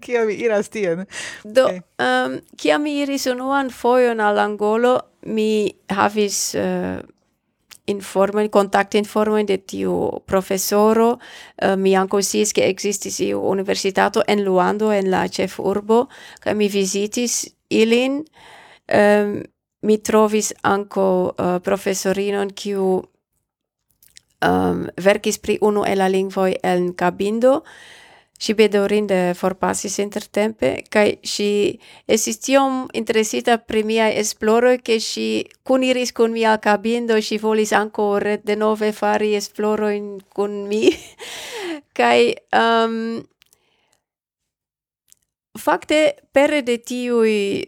Kiam vi iras tien? Do, okay. um, kiam mi iris unuan fojon al Angolo, mi havis... Uh, informojn, contact informo de tiu professoro Uh, eh, mi ankaŭ sciis, che ekzistis iu universitato en Luando, en la chef urbo che mi visitis ilin. Um, mi trovis anco uh, eh, professorinon kiu um, verkis pri unu el la lingvoi en cabindo Si bedaurinde forpasis intertempe, cae si esis tiom interesita pri miai esploroi, che si cuniris con mia cabindo, si volis ancora de nove fari esploroi con mi. cae... Um, Fakte, pere de tiui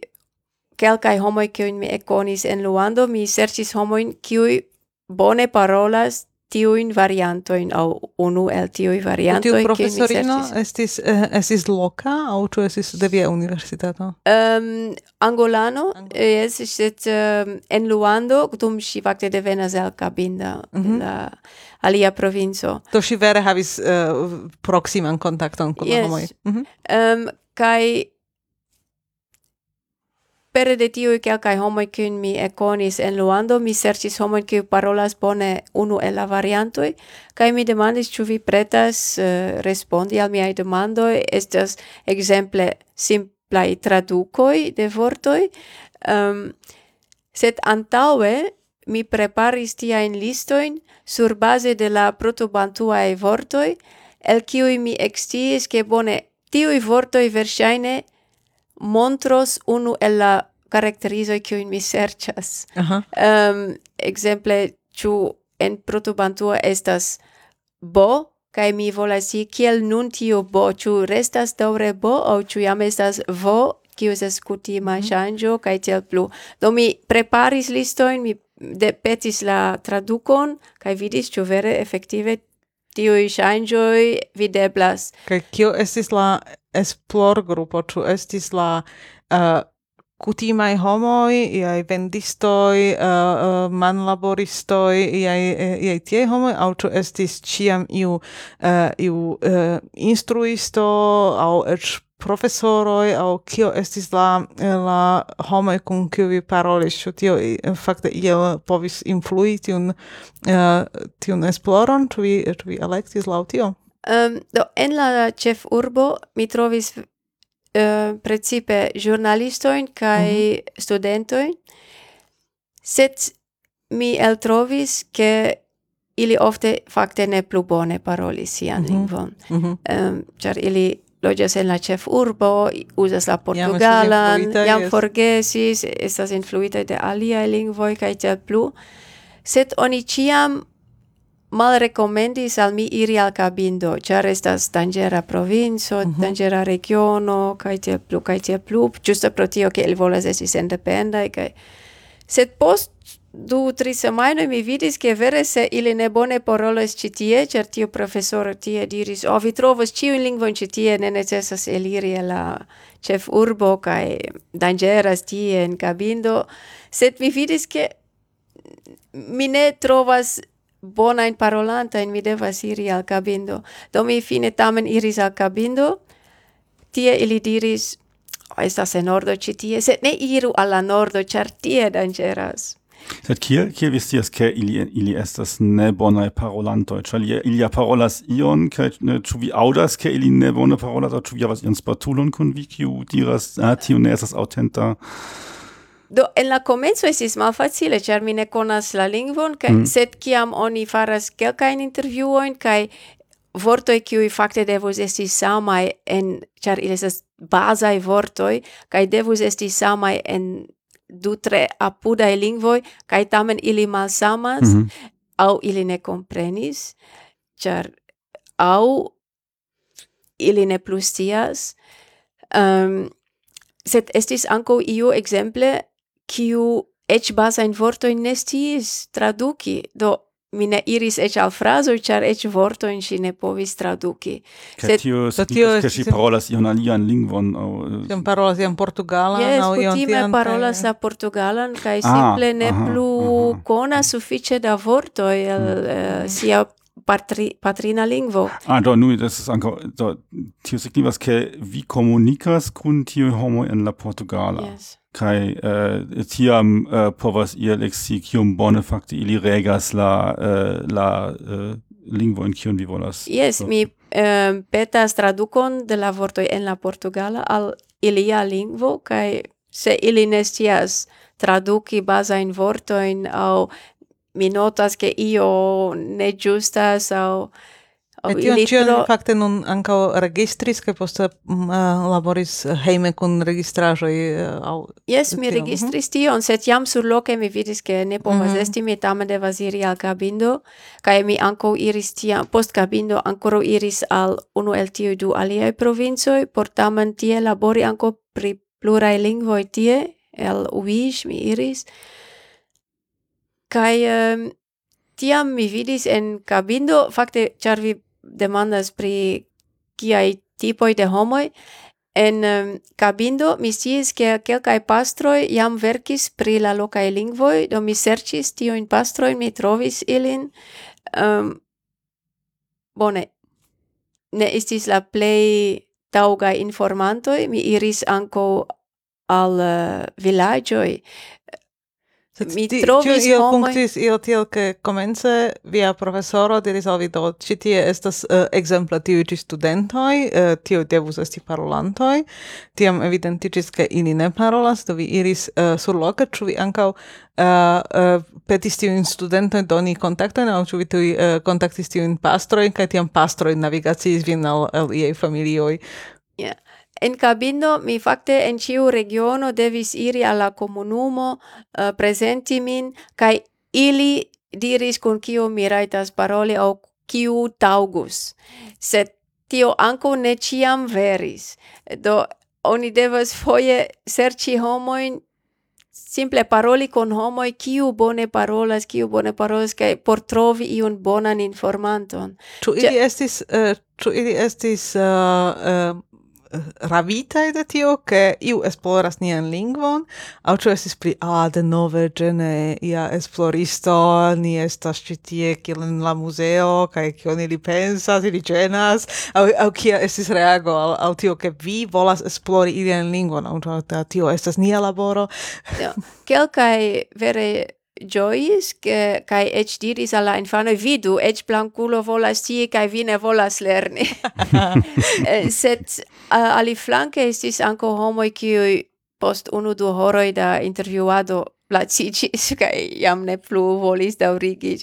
quelcae homoi cium mi econis en Luando, mi sercis homoin qui bone parolas tiuin variantoin au unu el tiui variantoi Tiu professorino estis eh, estis loca au tu estis de via universitato? Um, angolano, es eh, estis et um, en Luando, dum si facte devenas el Cabinda, mm -hmm. la alia provinco. Do si vere havis eh, uh, proximan contacton kun yes. homoj. Mm -hmm. um, kai Pere de tiui kai homoi kun mi econis en Luando, mi sercis homoi qui parolas bone unu el la variantoi, kai mi demandis ciu vi pretas uh, respondi al miai demandoi, estas exemple simplai tradukoi de vortoi, um, ehm, sed antaue mi preparis tiaen listoin sur base de la protobantuae vortoi, el ciui mi extiis che bone tiui vortoi versaine montros unu el la caracterizoi kiu mi serchas. Uh -huh. um, exemple, ĉu en protobantua estas bo kai mi volas si kiel nun tio bo chu restas daure bo au chu jam estas vo kiu estas kutima mm -hmm. ŝanĝo kaj tiel plu. Do mi preparis listoin, mi de petis la tradukon kai vidis ĉu vere efektive tiui shangioi videblas. Kai kio estis la esplor grupo, chu estis la uh, kutimai homoi, iai vendistoi, uh, uh, manlaboristoi, iai, eh, iai tie homoi, au ĉu estis ciam iu, uh, iu uh, instruisto au eĉ profesoroj aŭ kio estis la la homoj kun kiu vi parolis ĉu tio fakte iel povis influi tiun uh, tiun esploron ĉu vi ĉu vi elektis laŭ tio um, do en la ĉefurbo mi trovis uh, precipe ĵurnalistojn kaj mm -hmm. studentojn sed mi eltrovis ke ili ofte fakte ne plu bone parolis sian mm -hmm. lingvon mm -hmm. um, ĉar ili loĝas en la ĉefurbo, uzas la portugalan, jam forgesis, estas influitaj de aliaj lingvoj kaj tiel plu. Sed oni ĉiam malrekomendis al mi iri al Cabindo, ĉar estas danĝera provinco, mm -hmm. danĝera regiono kaj tiel plu kaj tiel plu, ĝuste pro tio ke ili volas esti sendependaj kaj sed post du tri semajnoj mi vidis che vere se ili ne bone parolas citie, tie, ĉar tiu tie diris, "O oh, vi trovos ĉiujn lingvojn ĉi tie, ne necessas eliri al la ĉefurbo kaj dangeras tie in cabindo, Sed mi vidis che mi ne trovas bonajn parolantojn, mi devas iri al cabindo. Do mi fine tamen iris al cabindo, Tie ili diris, oh, estas en ordo ci tie, sed ne iru alla nordo, ĉar tie dangeras. Sed kiel, kiel vi scias, ke ili, ili estas ne bonae parolantoi? Ĉar ili, ili parolas ion, ke, ne, ču vi audas, ke ili ne bone parolas, o ču vi havas ion spatulon kun vi, kiu diras, ah, tio ne estas autenta? Do, en la comenzo estis malfacile, char mi ne conas la lingvon, kaj, mm. sed kiam oni faras kelkain intervjuoin, kai vortoi qui fakte devus esti samai en char ili esas basai vortoi kai devus esti samai en du tre apudae lingvoi kai tamen ili malsamas mm -hmm. au ili ne comprenis char au ili ne plustias, um, ehm, sed estis anco iu exemple kiu ech basa in vorto in nestis traduki do mi ne iris ec al fraso, char ec vortoin si ne povis traduci. Che tio spikas, che si parolas ion alian lingvon? Au... si eh, parolas ion portugalan? Yes, au kutime parolas la portugalan, cae ah, simple ne aha, plu aha. conas suffice da vorto el mm. uh, sia patri, patrina lingvo. Ah, do, nu, das ist anco, do, tio signifas, che vi comunicas cun tio homo en la portugala. Yes kai eh, tiam eh, povas iel exi kium bone fakte ili regas la eh, la eh, lingvo en kiun vi volas. Yes, so. mi eh, petas tradukon de la vortoj en la portugala al ilia lingvo kai se ili ne scias traduki bazajn vortojn aŭ mi notas ke io ne justas aŭ Tion cion fakte nun ankaŭ registris ke poste mm, eh, laboris heime kun registraĵoj eh, aŭ Yes, mi mhm. registris tion, sed jam surloke mi vidis ke ne povas mhm. esti mi tamen devas iri al kabindo kaj mi ankaŭ iris tiam post kabindo ankoraŭ iris al unu el tiuj du aliaj provincoj por tamen tie labori ankaŭ pri pluraj lingvoj tie el Uish mi iris. Kaj tiam mi vidis en cabindo, fakte, char vi demandas pri kiai tipoi de homoi, En um, Cabindo mi sciis che quelcae pastroi iam vercis pri la locae lingvoi, do mi sercis tioin pastroi, mi trovis ilin. Um, bone, ne estis la plei tauga informantoi, mi iris anco al eh, uh, villagioi Mi trovis io homoj... punktis io tiel, che comence via professoro diris oh, al vi do, ci tie estas eh, uh, exempla tiu ci studentoi, uh, eh, tiu devus esti parolantoi, tiam evidenticis che ili ne parolas, do vi iris eh, uh, sur loca, ču vi ancau uh, uh, petis tiun studentoi doni contactoin, au ču vi tui uh, contactis tiun pastroin, ca tiam pastroi navigaciis vin al, al iei familioi. Yeah. En cabino mi fakte en ciu regiono devis iri alla comunumo uh, presenti min kai ili diris kun kiu mi raitas paroli au kiu taugus. Sed tio anco ne ciam veris. Do oni devas foje serci homoin simple paroli con homoi kiu bone parolas, kiu bone parolas, kai por trovi iun bonan informanton. Tu eh, ili estis, uh, tu ili estis uh, uh, ravita de tio, che iu esploras nian lingvon, au cio esis pli, ah, de nove gene ia esploristo, ni estas citie kiel in la museo, kai kion ili pensas, ili genas, au, au kia esis reago al, al tio, che vi volas esplori ilian lingvon, au tio estas nia laboro. Kelkai vere giois che kai ec diris alla infano vidu ec blanculo volas tie kai vi ne volas lerni. Eh, Set uh, ali flanke estis anco homo qui post unu du horoi da interviuado placicis kai jam ne plu volis da origi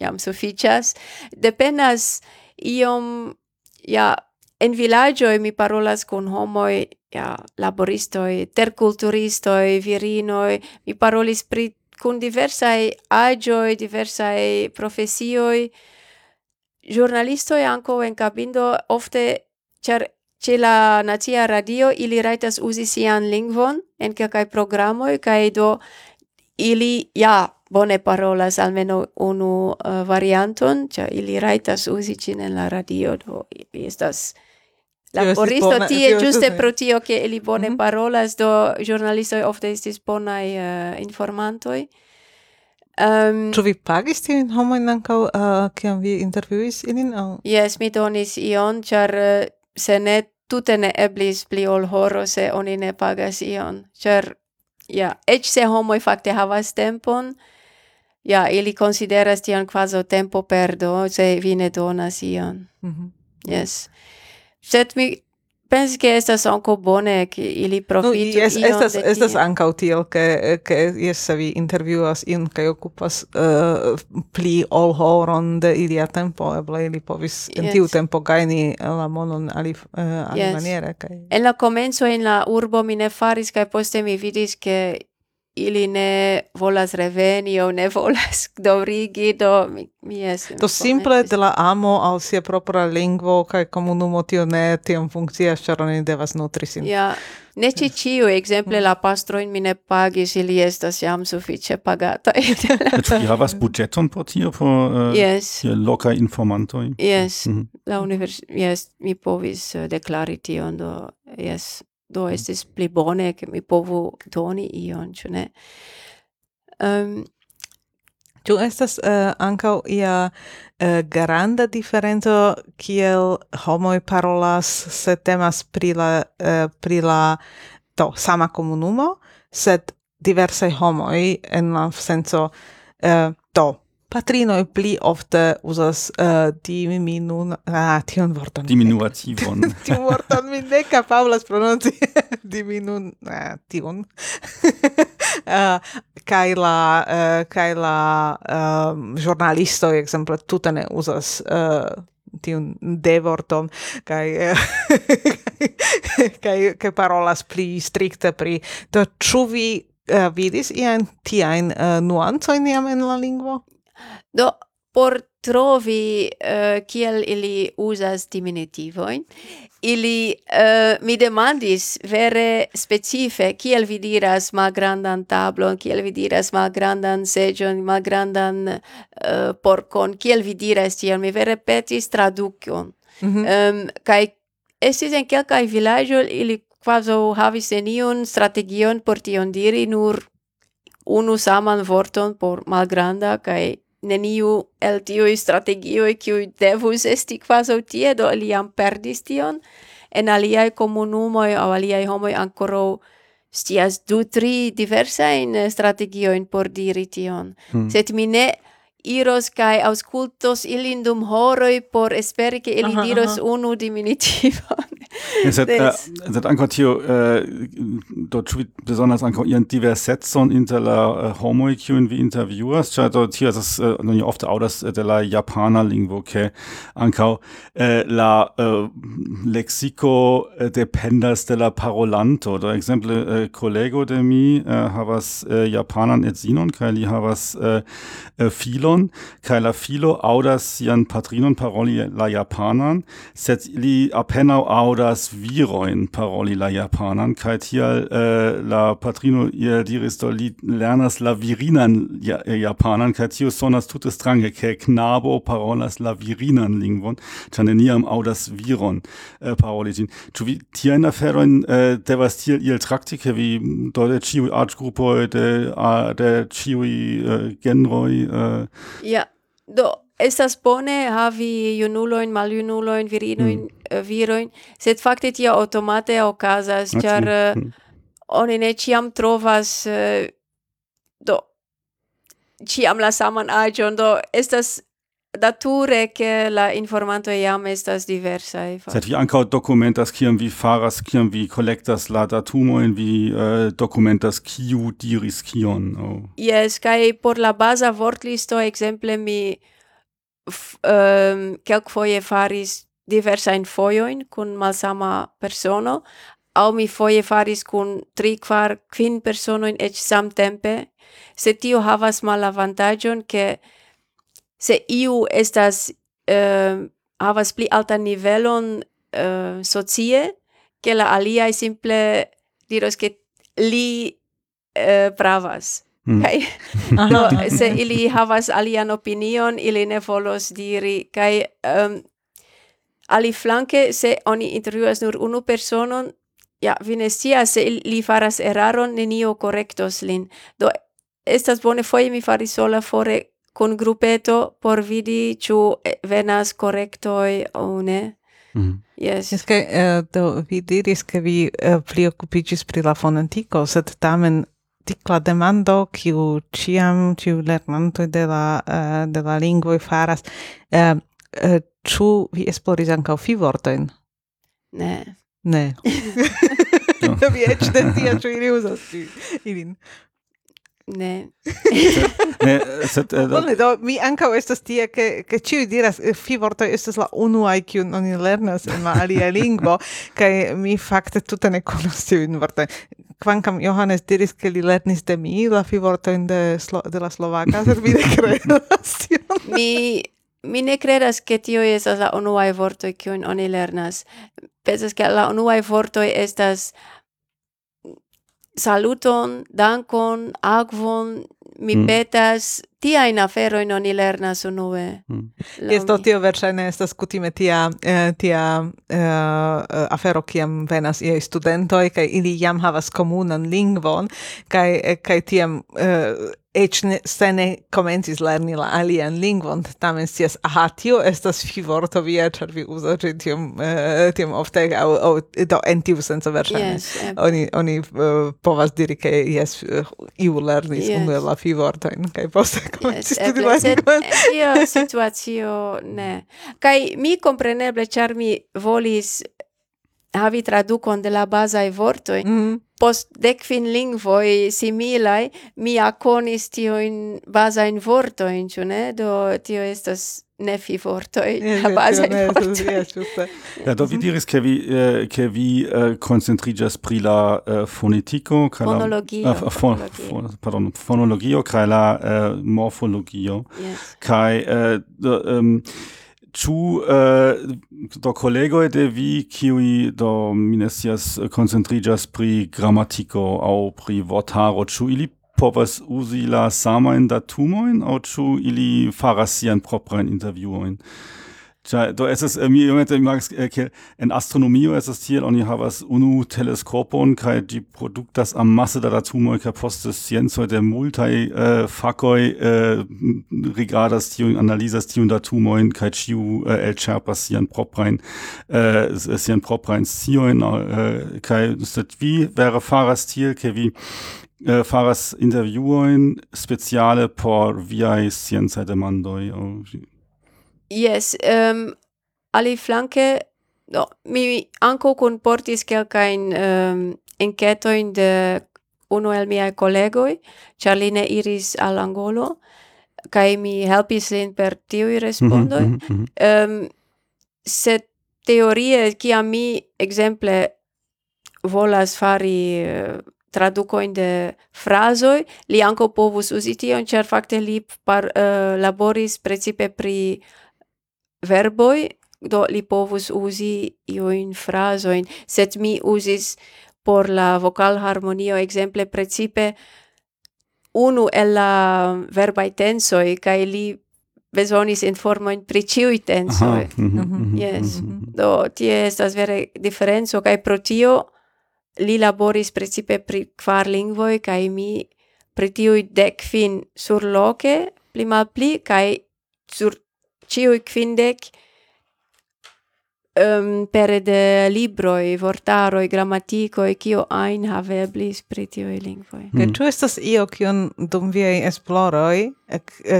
jam suficias. Dependas iom ja en villaggio mi parolas con homoi ja laboristoi, terculturistoi, virinoi, mi parolis pri cun diversai agioi, diversai profesioi, giornalistoi anco en cabindo ofte, char ce la Nacia Radio ili raitas usi sian lingvon en kelkaj programoj kai do ili ja bone parolas almeno unu uh, varianton, cioè ili raitas usi cin en la radio, do ili estas La oristo tie giuste pro tio che ili bone mm -hmm. parolas do giornalistoj ofte estis bonai uh, eh, informantoi. Um, Ču vi pagis tiujn homoin ancau, uh, eh, kiam vi intervjuis ilin? Au? Yes, mi donis ion, char uh, eh, se ne tute ne eblis pli ol horo se oni ne pagas ion. Char, ja, ec se homoi fakte havas tempon, ja, ili consideras tion quasi tempo perdo se vi ne donas ion. Mm -hmm. Yes sed mi pensi che estas anco bone che ili profitu no, yes, estas, estas anca util che, che yes, se vi intervjuas in che occupas uh, eh, pli ol horon de ilia tempo eble ili povis yes. in tiu tempo gaini la monon ali, uh, ali yes. maniere kai. en la comenzo in la urbo mi ne faris kai poste mi vidis che ili ne volas reveni o ne volas daurigi do mi, mi es to simple de la amo al sia propra lingvo kaj komunumo tio ne tiom funkcias ĉar oni devas nutri sin. Ja ne ĉi ĉiu ekzemple la pastrojn mi ne pagis ili estas jam sufiĉe pagataj vi havas budgeton por tio por eh, yes. loka informantoj? Yes. Mhm. La univers yes mi povis eh, deklari tion do yes do estis pli bone che mi povu doni ion, ĉu ne? Um, Tu estas uh, ankaŭ ia uh, granda diferenco kiel homoj parolas se temas pri la uh, pri la to sama komunumo, sed diversaj homoj en la senco uh, to patrino pli ofte uzas uh, eh, diminun... Ah, tion vorton. Diminuativon. tion vorton mi ne kapablas prononci. diminun... Ah, tion. uh, eh, kai la uh, kai la um, giornalisto ekzemple tute ne uzas uh, tion de vorton kai kai kai parolas pli strikte pri to chuvi uh, vidis ian tiain uh, nuancoin iam en la lingvo Do por trovi uh, kiel ili uzas diminutivoin, ili uh, mi demandis vere specife kiel vi diras malgrandan tablon, kiel vi diras malgrandan seĝon, malgrandan uh, eh, porkon, kiel vi diras tion, mi vere petis tradukion. Mm -hmm. um, kai estis en kelkaj vilaĝoj ili kvazaŭ havis neniun strategion por tion diri, nur unu saman vorton por malgranda kai neniu el tiui strategioi kiui devus esti quasi tie, do ili jam perdis tion, en aliai comunumoi au aliai homoi ancora stias du, tri diversain strategioin por diri tion. Hmm. set mi ne iros kai auscultos ilindum horoi por esperi che ili diros unu diminutivon. sed, uh, sed ancor tio, uh, do ĉu besonders ankaŭ ihren diversecon inter la uh, homoj kiujn vi intervjuas, cia do tio das uh, nun ofte aŭdas de la japana lingvo, ke ankaŭ uh, la uh, lexico uh, dependas de la parolanto. Do exemple, uh, collego de mi uh, havas uh, japanan et sinon, kai li havas uh, filon kai la filo audas sian patrinon paroli la japanan, sed apenau audas das viroin paroli la japanan kai tial äh, la patrino ihr diris do li lernas la virinan äh, japanan kai tio sonas tut es drange ke knabo parolas la virinan lingvon taneniam au das viron äh, paroli tin tu vi tia in aferoin äh, devas tiel il traktike wie do de chiu art grupo de de chiu äh, genroi äh. Ja, do estas bone havi junuloin, maljunuloin, virinoin, mm. Eh, viroin, sed fakte tia automate okazas, ah, ĉar eh, mm. oni ne ĉiam trovas eh, do ĉiam la saman aĝon, do estas Nature che la informanto iam estas diversa. Sed vi ankaŭ dokumentas kiam vi faras, kiam vi kolektas la datumojn, vi uh, dokumentas kiu diris kion. Oh. Yes, kaj por la baza vortlisto ekzemple mi um, kelkfoje faris diversajn fojojn kun malsama persono, au mi foje faris kun tri, kvar, kvin personojn eĉ samtempe, se tio havas malavantaĝon, ke se iu estas uh, havas pli altan nivelon uh, socie, che la alia simple diros che li uh, pravas. Mm. Kai no, se ili havas alian opinion, ili ne volos diri kai um, ehm, ali flanke se oni intervjuas nur unu personon ja vi ne se li faras eraron nenio correctos lin do estas bone foi mi faris sola fore con grupeto por vidi ciu venas correctoi o ne. Mm. Yes. Es kaj uh, eh, do vi diris ke vi eh, uh, pli okupiĝis pri la fonetico, sed tamen tikla demando kiu ciam, ciu lernantoj de la uh, de la lingvoj faras uh, uh, ciu vi esploris fi fivortojn? Ne. Ne. no. vi eĉ ne tia, ciu ili usas ilin. Ne. ne, sed uh, Bone, eh, do mi ankaŭ estas tie ke ke ĉiuj diras eh, fi vortoj estas la unuaj kiun oni lernas en la alia lingvo kaj mi fakte tute ne konas tiujn vortojn. Kvankam Johannes diris ke li lernis de mi la fi vortojn de slo, de la slovaka, sed mi ne kredas mi mi ne credas che tio estas la unuae vortoi kiun oni lernas. Pensas che la unuae vortoi estas saluton, dankon, agvon, mi mm. petas tia in afero in oni lernas unue. Mm. Esto tio versaine estas kutime tia eh, tia eh, afero kiam venas ie studentoj kaj ili jam havas komunan lingvon kaj eh, kaj tiam eh, ec ne, se ne comencis lerni la alian lingvon, tamen sias, aha, tio estas fi vorto via, char vi usa ci tiom, uh, tiom ofte, au, au, do, en tiu senso versane. Yes, eh. Oni, oni uh, povas diri che, yes, uh, iu lernis yes. unu la fi vortoin, kai poste komencisto di lingvon. Tio situacio, ne. Kai mi compreneble, char mi volis havi traducon de la bazai vortoi, mm -hmm. post decfin lingvoi similai, mi aconis tioin basain vortoi, ciu ne? Do tio estas ne fi vortoi la base vortoi. Ja, do vi diris che vi eh, che vi eh, concentrigas pri la eh, fonetiko kaj la fonologio, ah, fon, fon, pardon, fonologio kai la eh, morfologio yes. kaj uh, do, um, Ĉu eh, do de vi kiuj do minesias ne koncentriĝas pri gramatiko aŭ pri vortaro, ĉu ili povas uzi la samajn datumojn aŭ ĉu ili faras siajn proprajn intervjuojn? Cioè, do es mi iomete mi magas ke en astronomio es es tiel oni havas unu teleskopon kaj ĝi produktas amasse da datumoj kaj poste sciencoj de multaj uh, fakoj uh, rigardas tiujn analizas tiujn datumojn kaj ĉiu uh, elĉerpas sian proprajn uh, sian proprajn sciojn uh, kaj vi vere faras tiel ke vi eh, faras interviuoin speciale por viai scienza demandoi? Oh. Yes, um, ali flanke no, mi anco comportis quelcain um, encetoin de uno el miei collegoi, char li ne iris al Angolo, kai mi helpis lin per tiui respondoi. Mm -hmm, mm -hmm. Um, se teorie, kia mi exemple volas fari uh, traducoin de frazoi, li anco povus uzi tion, cer facte li par, uh, laboris precipe pri verboi, do li povus uzi in frazoin, set mi usis por la vocal harmonio exemple precipe unu el la verbai tensoi, kai li besonis informoin pri ciui tensoi. Aha. Mm -hmm. Yes. Mm -hmm. Mhm. Do, tie estas vere differenzo, kai pro tio Li laboris precipe pri kvar lingvoj kaj mi pri tiuj dek kvin surloke pli malpli kaj sur ĉiuj kvindek um, pere de libroi, vortaroi, grammaticoi, kio ein haveblis pri tioi lingvoi. Mm. Ĉu estas io kion dum viaj esploroj,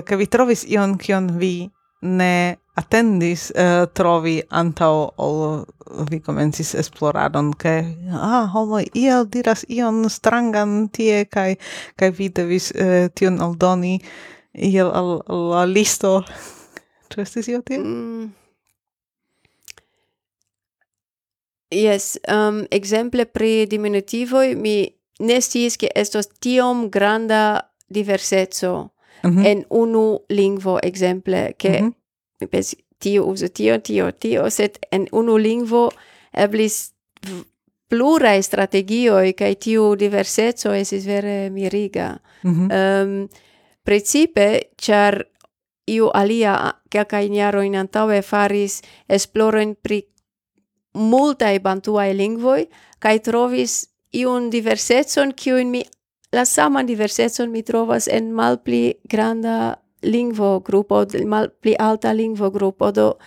ke vi trovis ion kion vi ne attendis uh, trovi antau ol vi comencis esploradon ke ah homo iel diras ion strangan tie kai kai vi devis uh, tion aldoni iel al la listo. Tu estis io tie Mm. Yes, um, exemple pri diminutivoi mi ne sciis che estos tiom granda diversezo mm -hmm. en unu lingvo exemple che mm -hmm. mi pensi tio uso tio tio tio set en unu lingvo eblis plurae strategioi cae tiu diversezo esis vere miriga. Mm -hmm. um, principe, char iu alia quelcae iaro in antaue faris esploroin pri multae bantuae lingvoi, cae trovis iun diversezon in mi la saman diversetson mi trovas en malpli granda lingvo grupo, malpli alta lingvo grupo, do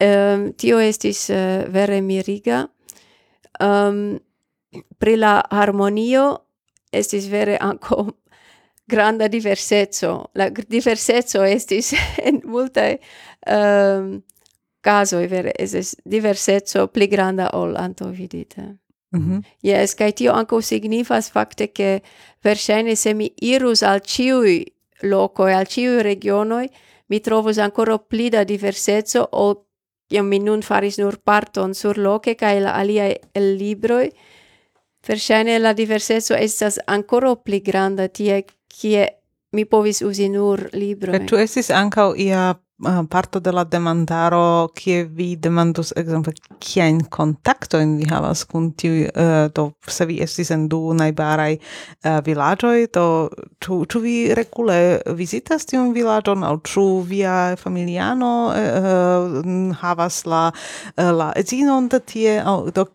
um, tio estis uh, vere miriga. Um, pri la harmonio estis vere anco granda diversetso. La diversetso estis en multae um, casoi vere, estis diversetso pli granda ol anto vidite. Mm -hmm. Yes, kai tio anco signifas fakte che verŝajne se mi irus al ciui locoi, al ciui regionoi, mi trovus ancora pli da diversezzo o iam mi nun faris nur parton sur loke kai la aliae el libroi, Verŝajne la diversezzo estas ancora pli granda tie kie mi povis usi nur libro. Tu estis ankaŭ ia parto de la demandaro kie vi demandus exemple kien contacto in vi havas kun tiu uh, do se vi estis en du najbaraj uh, vilaĝoj do ĉu ĉu vi regule vizitas tiun vilaĝon aŭ ĉu via familiano uh, havas la la edzinon de tie? Aŭ do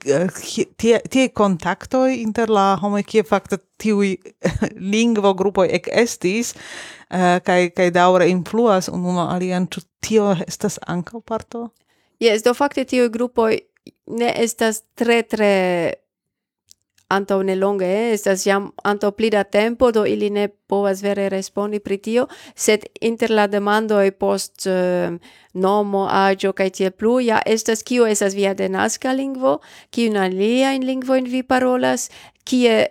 tie tie kontaktoj inter la homoj kie fakte tiui lingvo grupoj ek estis uh, eh, kai, kai daure influas unu alian ĉu tio estas ankaŭ parto Yes, do fakte tio grupo ne estas tre tre anto ne longe, eh? estas jam anto pli da tempo, do ili ne povas vere respondi pri tio, sed inter la demandoj post uh, nomo, agio, kai tie plu, ja estas kio estas via denaska lingvo, kiun aliajn lingvojn vi parolas, kie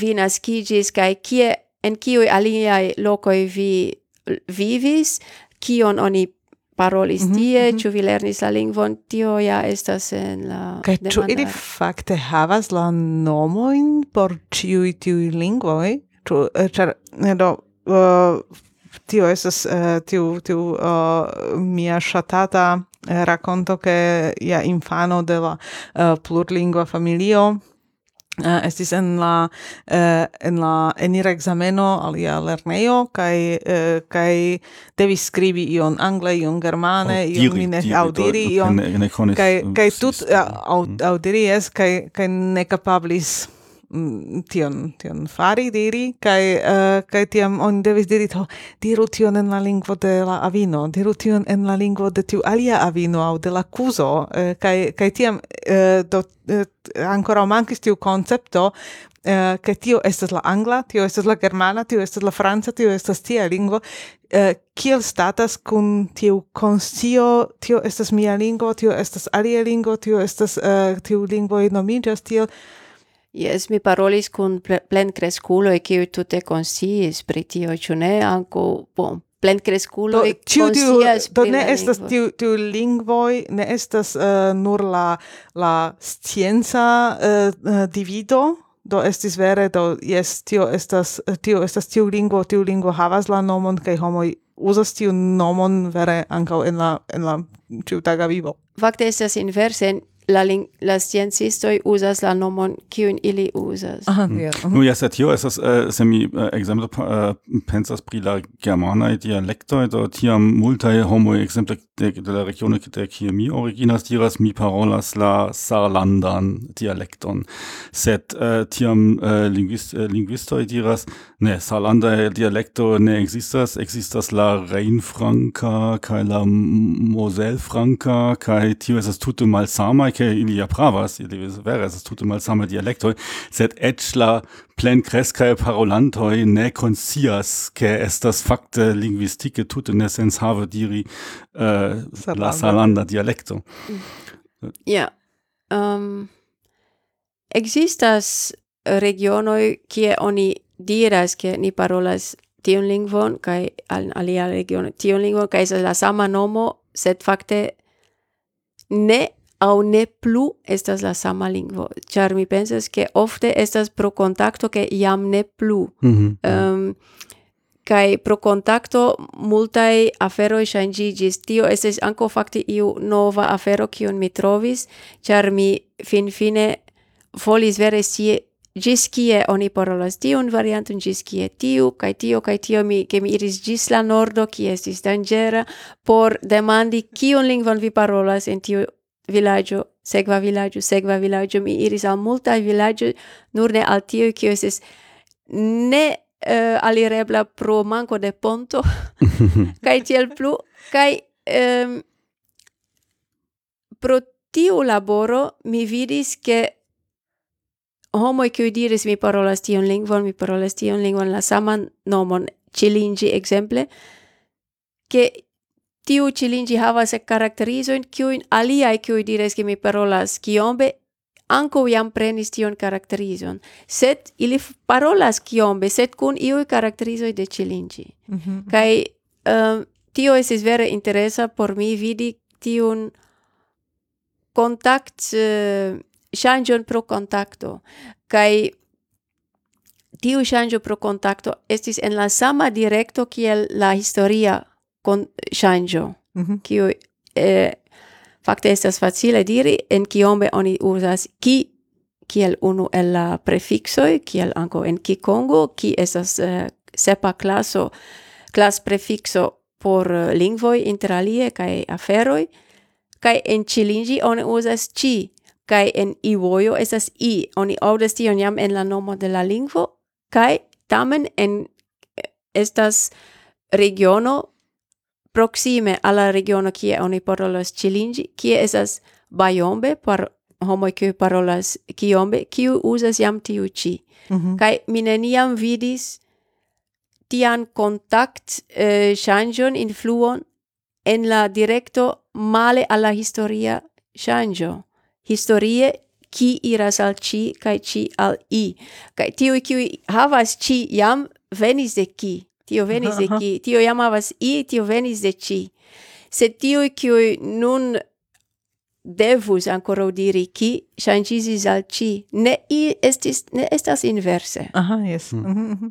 vi naskigis kai kie en kiu aliai locoi vi vivis kion oni parolis mm -hmm, tie, mm -hmm. vi lernis la lingvon, tio ja estas en la Kaj ĉu ili fakte havas la nomojn por ĉiuj tiuj lingvoj? Ĉu eh, ĉar eh, do uh, tio estas uh, tiu tiu uh, mia ŝatata rakonto ke ja infano de la plurlingva familio Uh, estis en la uh, en la enira exameno alia lernejo kaj uh, kaj devis skribi ion angle ion germane audiri, ion mine aŭdiri ion kaj kaj tut aŭdiri es kaj kaj ne kapablis tion tion fari diri kai uh, kai tiam on devis diri to diru tion en la lingvo de la avino diru tion en la lingvo de tiu alia avino au de la cuso uh, eh, kai kai tiam uh, do uh, ancora mankis tiu concepto Uh, che tio estas la angla, tio estas la germana, tio estas la franca, tio estas tia lingvo, uh, kiel statas kun tiu conscio, tio estas mia lingvo, tio estas alia lingvo, tio estas uh, tiu lingvo nomigas, tiel, Yes, mi parolis kun e kiuj tute consiis pri tio, ĉu ne? Ankaŭ, bon, e konscias Do ne estas tiu, tiu lingvoj, ne estas uh, nur la, la scienza uh, divido? do estis vere do yes tio estas eh, tio estas tiu lingvo tiu lingvo havas la nomon kaj homoj uzas tiu nomon vere ankaŭ en la en la ĉiutaga vivo. Fakte estas inverse la ling la sciencisto uzas la nomon kiun ili uzas. Aha, mm. ja. yeah. Nu ja, sed tio estas uh, se mi uh, ekzemple uh, pensas pri la germana dialekto do tiam multaj homoj ekzemple de, de la regione de kie mi originas diras mi parolas la sarlandan dialekton sed uh, tiam eh, uh, linguist, uh, eh, linguistoj diras ne sarlanda dialekto ne existas existas la rheinfranca kaj la moselfranca kaj tio estas tute malsamaj kaj ili ja pravas ili vere estas tute malsamaj dialektoj sed eĉ la plenkreskae parolantoj ne konscias ke estas fakte lingvistike tute ne sens have diri uh, la salanda dialecto. Ja. Um, existas regionoi kie oni diras ke ni parolas tiun lingvon kaj al alia regiono tiun lingvon kaj estas la sama nomo sed fakte ne au ne plu estas la sama lingvo ĉar mi pensas ke ofte estas pro kontakto ke jam ne plu mm -hmm. um, kai pro contacto multai afero shangigis tio esses anco facti iu nova afero kiun mi trovis char mi fin fine volis vere sie gis kie oni parolas tiun varianton gis kie tiu kai tio kai tio mi ke mi iris gis la nordo kie estis dangera por demandi kiun lingvon vi parolas en tiu villaggio segva villaggio segva villaggio mi iris al multaj villaggio nur ne al tio kio estis ne uh, alirebla pro manco de ponto kai tiel plu kai um, pro tiu laboro mi vidis ke homoj kiuj diris mi parolas tion lingvon mi parolas tion lingvon la saman nomon cilingi exemple ke tiu cilingi havas karakterizojn kiujn aliaj kiuj diris ke mi parolas kiombe anco iam prenis tion caracterizon, sed ili parolas kiombe, sed kun iui caracterizoi de Cilinci. Mm -hmm. Kai um, ehm, tio esis vere interesa por mi vidi tiun contact, eh, uh, changion pro contacto, kai tiu changio pro contacto estis en la sama directo kiel la historia con changio, mm -hmm. kiu eh, Fakte estas facile diri en kiombe oni uzas ki kiel unu el la prefixoj, kiel anko en kikongo, ki estas uh, sepa klaso, klas prefixo por uh, lingvoj interalie kaj aferoj, kaj en chilingi oni uzas chi, kaj en ivojo estas i. Oni aŭdas tion jam en la nomo de la lingvo, kaj tamen en eh, estas regiono proxime alla regiono kie oni parolas chilingi, kie esas baiombe par homo kiu parolas kiombe, kiu uzas jam tiu ĉi. Mm -hmm. Kai mineniam vidis tian kontakt eh, changion influon en la directo male alla historia changio. Historie ki iras al ci kai ci al i. Kai tiu kiu havas ci jam venis de ki. Tio venis de ki, tio jam i, tio venis de ci. se tio qui nun devus ancora diri ki changisis al ci ne i estis ne estas inverse aha yes mm. Mm -hmm. Mhm, mhm.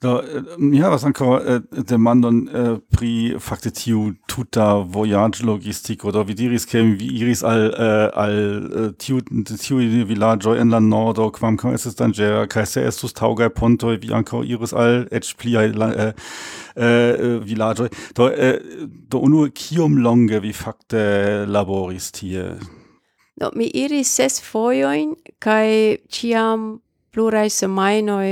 Do, eh, mi havas ankaŭ eh, demandon eh, pri fakte tiu tuta voyage logistiko. Do vi diris ke vi iris al eh, al eh, tiu tiu vilaĝo en la nordo kvankam estis danĝera kaj se estus taŭgaj pontoj vi ankaŭ iris al eĉ pliaj eh, eh, vilaĝoj. Do, eh, do unue kiom longe vi fakte laboris tie? Do, mi iris ses fojojn kaj ĉiam pluraj semajnoj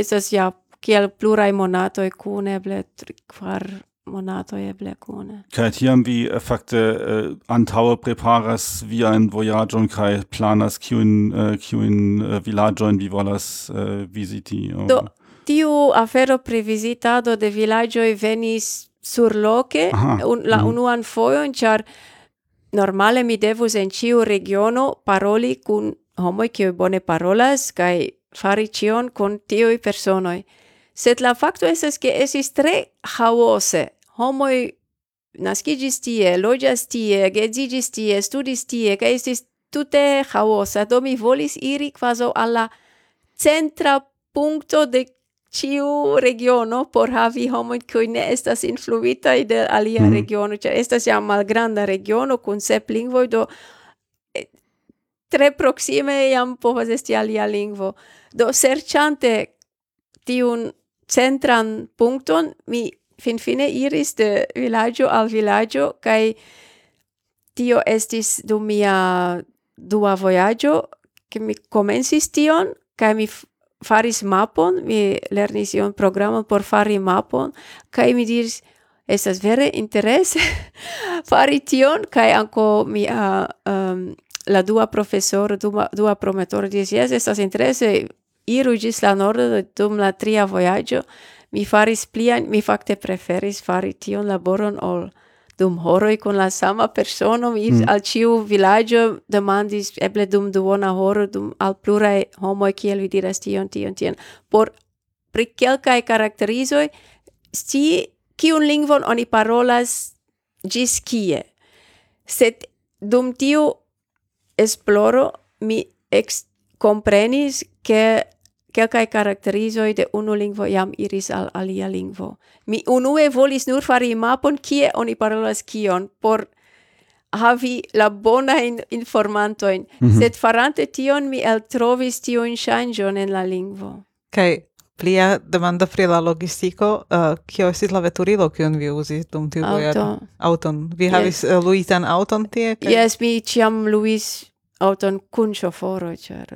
estas ja kiel plurai e kun eble tri, kvar monatoi eble kune. kai tiam vi eh, fakte eh, uh, antaue preparas viajn vojaĝon kai planas kiun uh, eh, kiun uh, vilaĝojn vi volas uh, visiti Oh. Do tiu afero previsitado de vilaĝoj venis surloke un, la mm. unuan foion char normale mi devus en ciu regiono paroli kun homoi kiu bone parolas kai fari cion con tioi personoi. Sed la facto estes che esis tre haose. Homoi nascigis tie, logias tie, gedzigis tie, studis tie, ca esis tute haosa. Do mi volis iri quaso alla centra puncto de ciu regiono por havi homoi cui ne estas influitai de alia mm. regiono, Cioè, estas ja malgranda regiono cun sep lingvoi, do eh, tre proxime iam povas esti alia lingvo. Do serciante tiun centran punkton mi finfine iris de vilaggio al vilaggio kai tio estis dum mia dua voyaggio ke mi comencis tion kai mi faris mapon, mi lernis ion programon por fari mapon kai mi diris estas vere interese fari tion kai anko mi um, ehm, la dua professor dua, dua prometoro diris, yes, estas interese, iru gis la nordo dum la tria voyaggio, mi faris plian, mi fakte preferis fari tion laboron ol dum horoi kun la sama persono. Mi mm. al ciu villaggio demandis eble dum duona horo dum al plurae homoi, kiel vi diras tion tion tion por pri kelkaj karakterizoj sti kiun lingvon oni parolas gis kie. Sed dum tiu esploro mi ex comprenis che Kelkaj karakterizoj de unu lingvo jam iris al alia lingvo. Mi unue volis nur fari mapon kie oni parolas kion por havi la bonajn informantoin, mm -hmm. sed farante tion mi eltrovis tiun shangion en la lingvo. Kai. Plia demanda pri la logistiko, uh, kio estis la veturilo kion vi uzis dum tiu Auto. Auton. Vi yes. havis uh, luitan auton tie? Kai... Yes, mi ciam luis auton kun chaufforo, char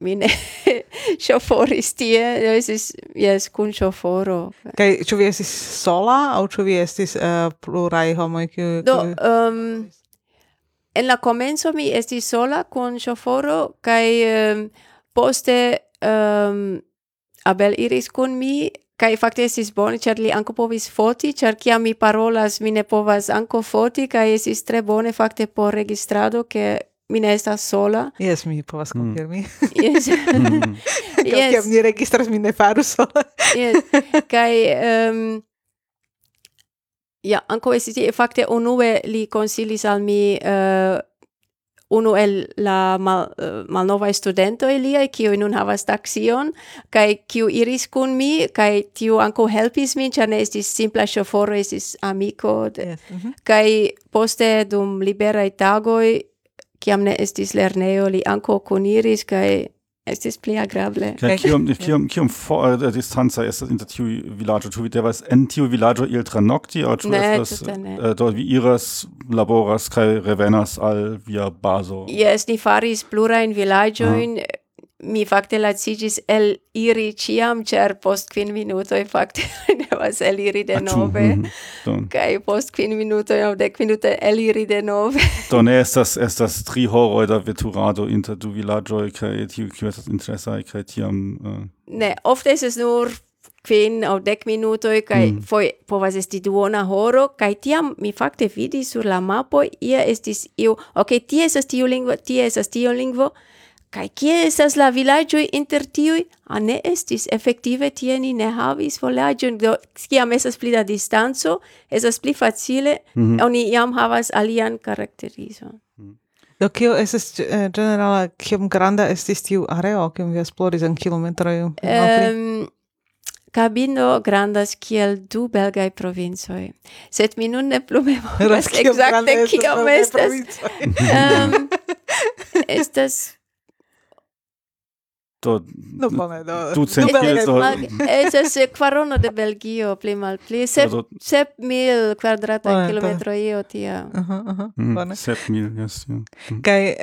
mine chauffori tie, esis, yes, kun chaufforo. Kai, ču vi estis sola, au ču vi estis uh, plurai homoj, kiu... Do, um, en la comenzo mi estis sola kun chaufforo, kai um, poste um, Abel iris kun mi, kai fakte estis bone, ĉar li anko povis foti, ĉar kia mi parolas, mi ne povas anko foti, kai esis tre bone fakte por registrado, ke mi ne estas sola. Yes, mi povas mm. konfirmi. Mm. Yes. mm. yes. Kiam ni registras, mi ne faru sola. yes. Kaj... Um, ja, anco estis tie. Fakte, unue li konsilis al mi uh, unu el la mal, uh, malnovaj studentoi liai, kiu nun havas taxion, kai kiu iris kun mi, kai tiu anko helpis min, ĉar ne estis simpla shoforo, estis amico. Yes. mm -hmm. Kai poste dum liberai tagoi, kiam ne estis lerneo li anco kuniris kai estis pli agrable. Kai kiam kiam kiam for eh, der distanza est inter tiu vilaĝo tu vi was en tiu vilaĝo tra tranokti aŭ tu estas eh, do vi iras laboras kai revenas al via bazo? Jes, ni faris plurajn vilaĝojn. Mm mi fakte lacigis el iri ciam, cer post quin minutoi fakte devas el iri ah, de nove, mhm, kai post quin minutoi au dec minutoi el iri de nove. Do ne estas, estas tri horoi da veturado inter du villagioi, kai tiu kiu estas interesai, kai tiam... Uh... Ne, ofte es nur quin au dec minutoi, kai mm. foi povas esti duona horo, kai tiam mi fakte vidi sur la mapo, ia estis iu, ok, tie esas tiu lingvo, tie esas tiu lingvo, Kai kie estas la vilaĝoj inter tiuj? A ne estis, efektive tie ni ne havis volaĵon, do kiam estas pli da distanco, estas pli facile, mm -hmm. oni jam havas alian karakterizon. Mhm. Do kio estas eh, generala, kiom granda estis tiu areo, kiom vi esploris en kilometroj? Um, Cabino grandas kiel du belgai provincoi. Sed mi nun ne plu memoras exacte kiom estas. um, estas to no, bone, no. tu centiel to... Estas e, quarono de Belgio, pli mal pli. Sep, no sep mil quadrata bone, kilometro tia. Uh -huh, uh -huh. Mil, yes. Mm. Kai,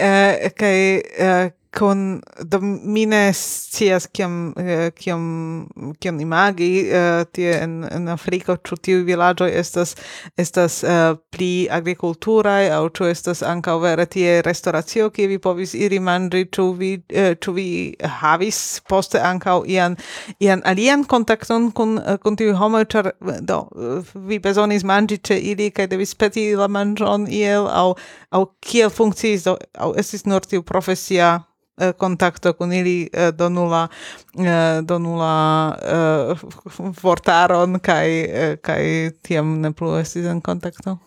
con do mine scias kiam eh, kiam kiam imagi uh, tie en en Afriko ĉu tiu vilaĝoj estas estas uh, pli agrikulturaj aŭ ĉu estas ankaŭ vere tie restoracio kie vi povis iri manĝi ĉu vi uh, ĉu vi havis poste ankaŭ ian ian alian kontakton kun kun tiu homoj ĉar do vi bezonis manĝi ĉe ili kaj devis peti la manĝon iel aŭ aŭ kiel funkciis do aŭ estis nur tiu profesia Eh, contacto con ili eh, do donula eh, donula fortaron vortaron kaj kai tiam ne plu estis en contacto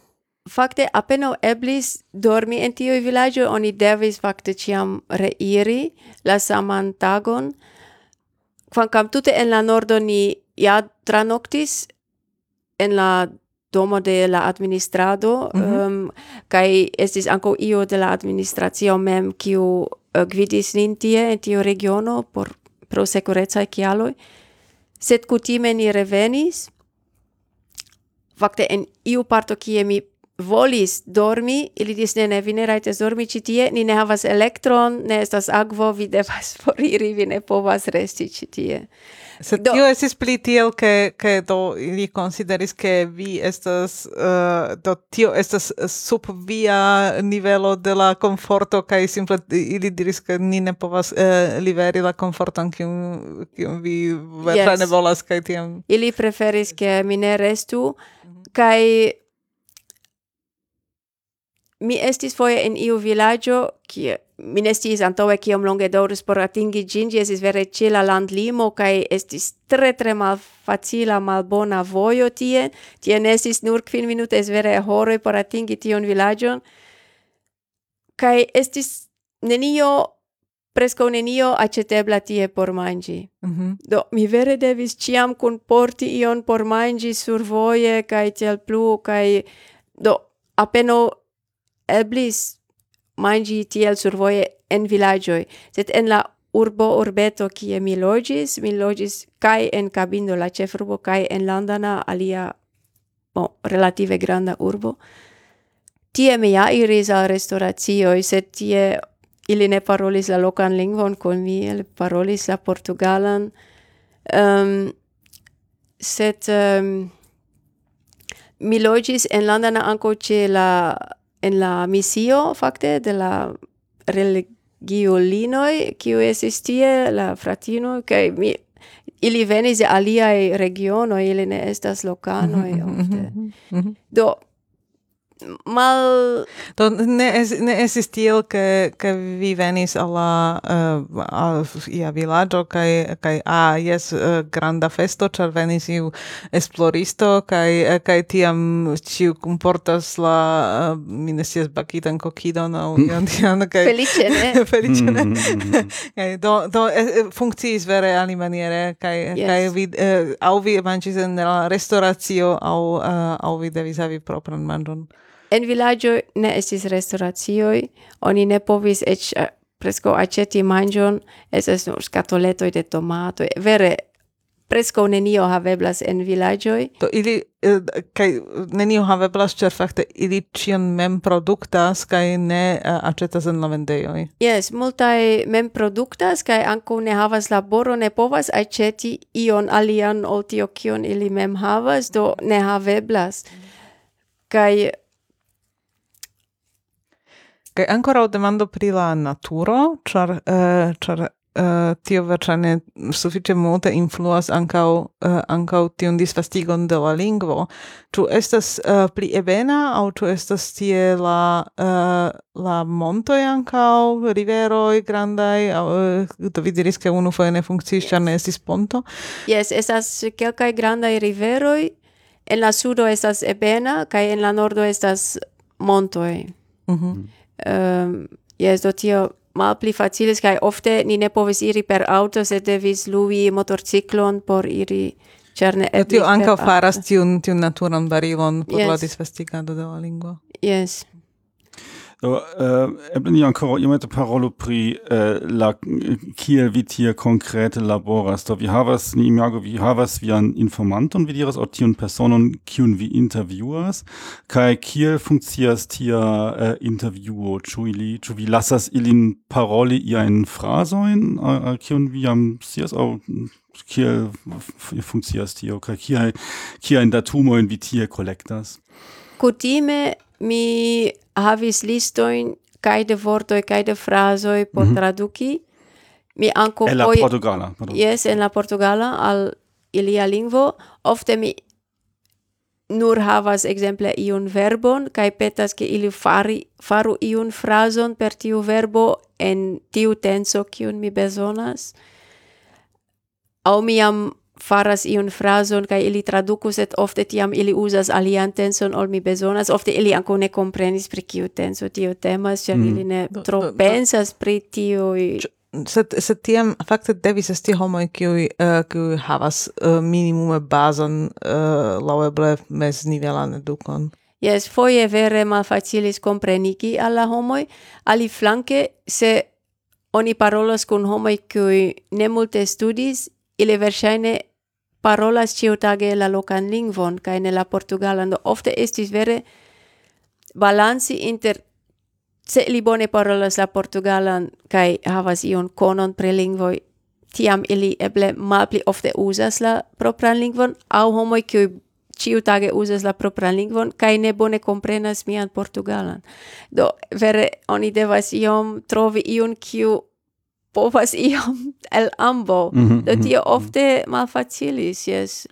Fakte apeno eblis dormi en tiu vilaĝo oni devis fakte ĉiam reiri la saman tagon kvankam tute en la nordo ni ja tranoktis en la domo de la administrado mm -hmm. um, kai estis ankaŭ io de la administracio mem kiu Eh, gvidis nin tie en tiu regiono por pro securezae cialoi, sed cutime ni revenis, fakte en iu parto kie mi volis dormi, ili dis ne, ne, vi ne raites dormi ci tie, ni ne havas elektron, ne estas akvo, vi devas foriri, vi ne povas resti ci tie. Se do, tio esis pli tiel, ke, ke do ili consideris ke vi estas, uh, do tio estas sub via nivelo de la conforto, kai simple ili diris ke ni ne povas uh, liveri la conforton kiun, kiun vi vetra yes. ne volas, kai tiam... Ili preferis ke mi ne restu, kai mi estis foje en iu villaggio, kie mi ne sciis antaŭe kiom longe daŭris por atingi ĝin, ĝi estis vere ĉe la landlimo kaj estis tre tre malfacila, malbona vojo tie. Tie ne estis nur kvin minutes vere horoj por atingi tion vilaĝon. Kaj estis nenio presco nenio acetebla tie por mangi. Mm -hmm. Do mi vere devis ciam porti ion por mangi sur voie, cae tiel plu, cae do apeno eblis mangi tiel survoje en vilaĝoj, sed en la urbo urbeto kie mi loĝis, mi loĝis kaj en Cabindo, la ĉefurbo, kaj en Landana, alia bon, relative granda urbo. Tie mi ja iris al restoracioj, sed tie ili ne parolis la lokan lingvon kun mi, ili parolis la portugalan. Um, sed um, mi loĝis en Landana ankaŭ ĉe la en la misio fakte de la religiolinoj kiu estis tie la fratino kaj mi ili venis de aliaj regionoj ili ne estas lokanoj mhm, mhm, ofte. Mhm, do mal do ne es ne esis tiel ke ke vi venis alla uh, eh, al ia vilaĝo kaj kaj a ah, jes uh, granda festo ĉar venis iu esploristo kaj eh, kaj tiam ĉiu kunportas la uh, mi ne scias bakitan kokidon aŭ hmm. ion tian kaj feliĉe ne? Feliĉe ne? Hmm, hmm, kaj do do eh, funkciis vere alimaniere kaj yes. kaj vi uh, aŭ vi manĝis en la restoracio aŭ uh, aŭ vi devis havi propran manĝon. En villaggio ne estis restauracioj, oni ne povis eĉ uh, preskaŭ aĉeti manĝon, estas nur skatoletoj de tomatoj. Vere preskaŭ nenio haveblas en villaĝoj. Do ili eh, kaj nenio haveblas ĉerfakte ili ĉion mem produktas kaj ne uh, aĉetas en la vendejoj. Jes, multaj mem produktas kaj ankaŭ ne havas laboro, ne povas aĉeti ion alian ol tio kion ili mem havas, do ne haveblas. Kaj Kaj ancora demando pri la naturo, char, uh, eh, char uh, eh, tio verŝajne sufiĉe multe influas ankaŭ uh, ankaŭ tiun disvastigon de la lingvo. Ĉu estas uh, pli ebena aŭ ĉu estas tie la uh, la montoj ankaŭ riveroj grandaj aŭ uh, do vi diris ke unu foje ne funkciis ĉar yes. ne estis ponto? Yes, estas kelkaj grandaj riveroj. En la sudo estas ebena kaj en la nordo estas montoj. Mhm. Mm. Ehm, um, yes, do tio malpli facilis, kai ofte ni ne povis iri per auto, sed devis lui motorciclon por iri Ĉar ne eblis. Tio ankaŭ faras tiun tiun naturan barilon por yes. la disvastigado de la lingvo. Yes. Do, eh, eble ni ancora iomete parolo pri äh, la kiel vi tie konkrete laboras. Do, vi havas, ni imago, vi havas vian informanton, vi diras, au tiun personon, kiun vi intervjuas, kai kiel funkcias tia eh, intervjuo, ĉu ili, ĉu vi lasas ilin paroli iajn frazoin, uh, kiun vi jam scias, au kiel funkcias tio, kai kiel, kiajn datumojn vi tie kolektas? Kutime mi havis listoin kai de vortoj kaj de frazoj por mm -hmm. traduki. Mi anko en la poi... portugala jes en la portugala al ilia lingvo. Ofte mi nur havas exemple iun verbon kaj petas ke ili fari faru iun frazon per tiu verbo en tiu tenso kiun mi bezonas. Aŭ mi jam faras iun frazon kaj ili tradukus et ofte tiam ili uzas alian tenson ol mi bezonas. Ofte ili ankaŭ ne komprenis pri kiu tenso tio temas ĉar mm. ili ne do, tro do, pensas pri tiuj sed sed tiam fakte devis esti homoj kiuj uh, kiuj havas uh, minimume bazon uh, laŭeble meznivelan edukon. Yes, foie vere malfacilis comprenigi alla homoi, ali flanque se oni parolos kun homoi cui ne multe studis, ili versaine parolas ciutage la locan lingvon, kaj ne la Portugalan, do ofte estis vere balansi inter se li bone parolas la Portugalan kaj havas ion konon pre lingvoi, tiam ili eble malpli ofte uzas la propran lingvon, au homoi kiuj ciutage uzas la propran lingvon, kaj ne bone comprenas mian Portugalan. Do, vere, oni devas iom trovi iun kiu povas iom el ambo. Mm -hmm, do mhm, tio mm -hmm. ofte malfacilis, yes.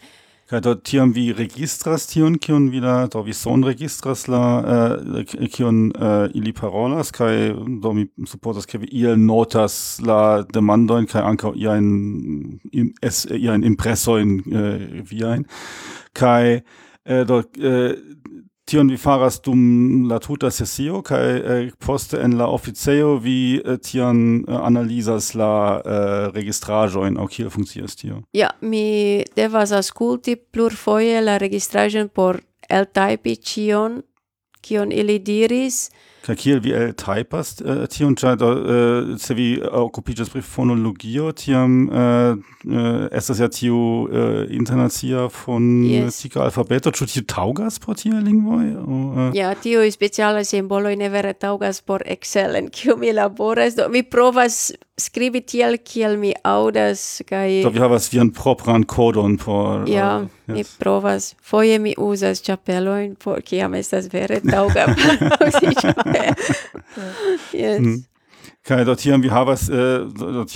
Kaj do tiam vi registras tion, kion vi la, do vi son registras la, uh, kion uh, ili parolas, kaj do mi supposas, ke vi iel notas la demandoin, kaj ankaŭ iajn im, es, iajn impresoin uh, viajn, kaj do Tion vi faras dum la tuta sesio kaj eh, poste en la oficejo vi eh, tion eh, analizas la eh, registraĵojn aŭ kiel funkcias tio. Ja, mi devas aŭskulti plurfoje la registraĵon por eltajpi ĉion kion ili diris Kaj kiel vi el typas uh, eh, tion, ĉar uh, se vi eh, okupiĝas pri fonologio, tiam uh, uh, estas ja tiu uh, internacia fonetika yes. alfabeto, ĉu tio taŭgas por tiaj lingvoj? Uh, ja, tiuj specialaj simboloj ne vere taŭgas por Excel, en kiu mi laboras, do mi provas skribi tiel kiel mi audas kaj Do vi havas vian propran kodon por Ja, uh, yes. mi provas. Foje mi uzas ĉapelojn por kiam estas vere taŭga hmm. yes. Mm. Okay, dort hier haben wir havas, äh,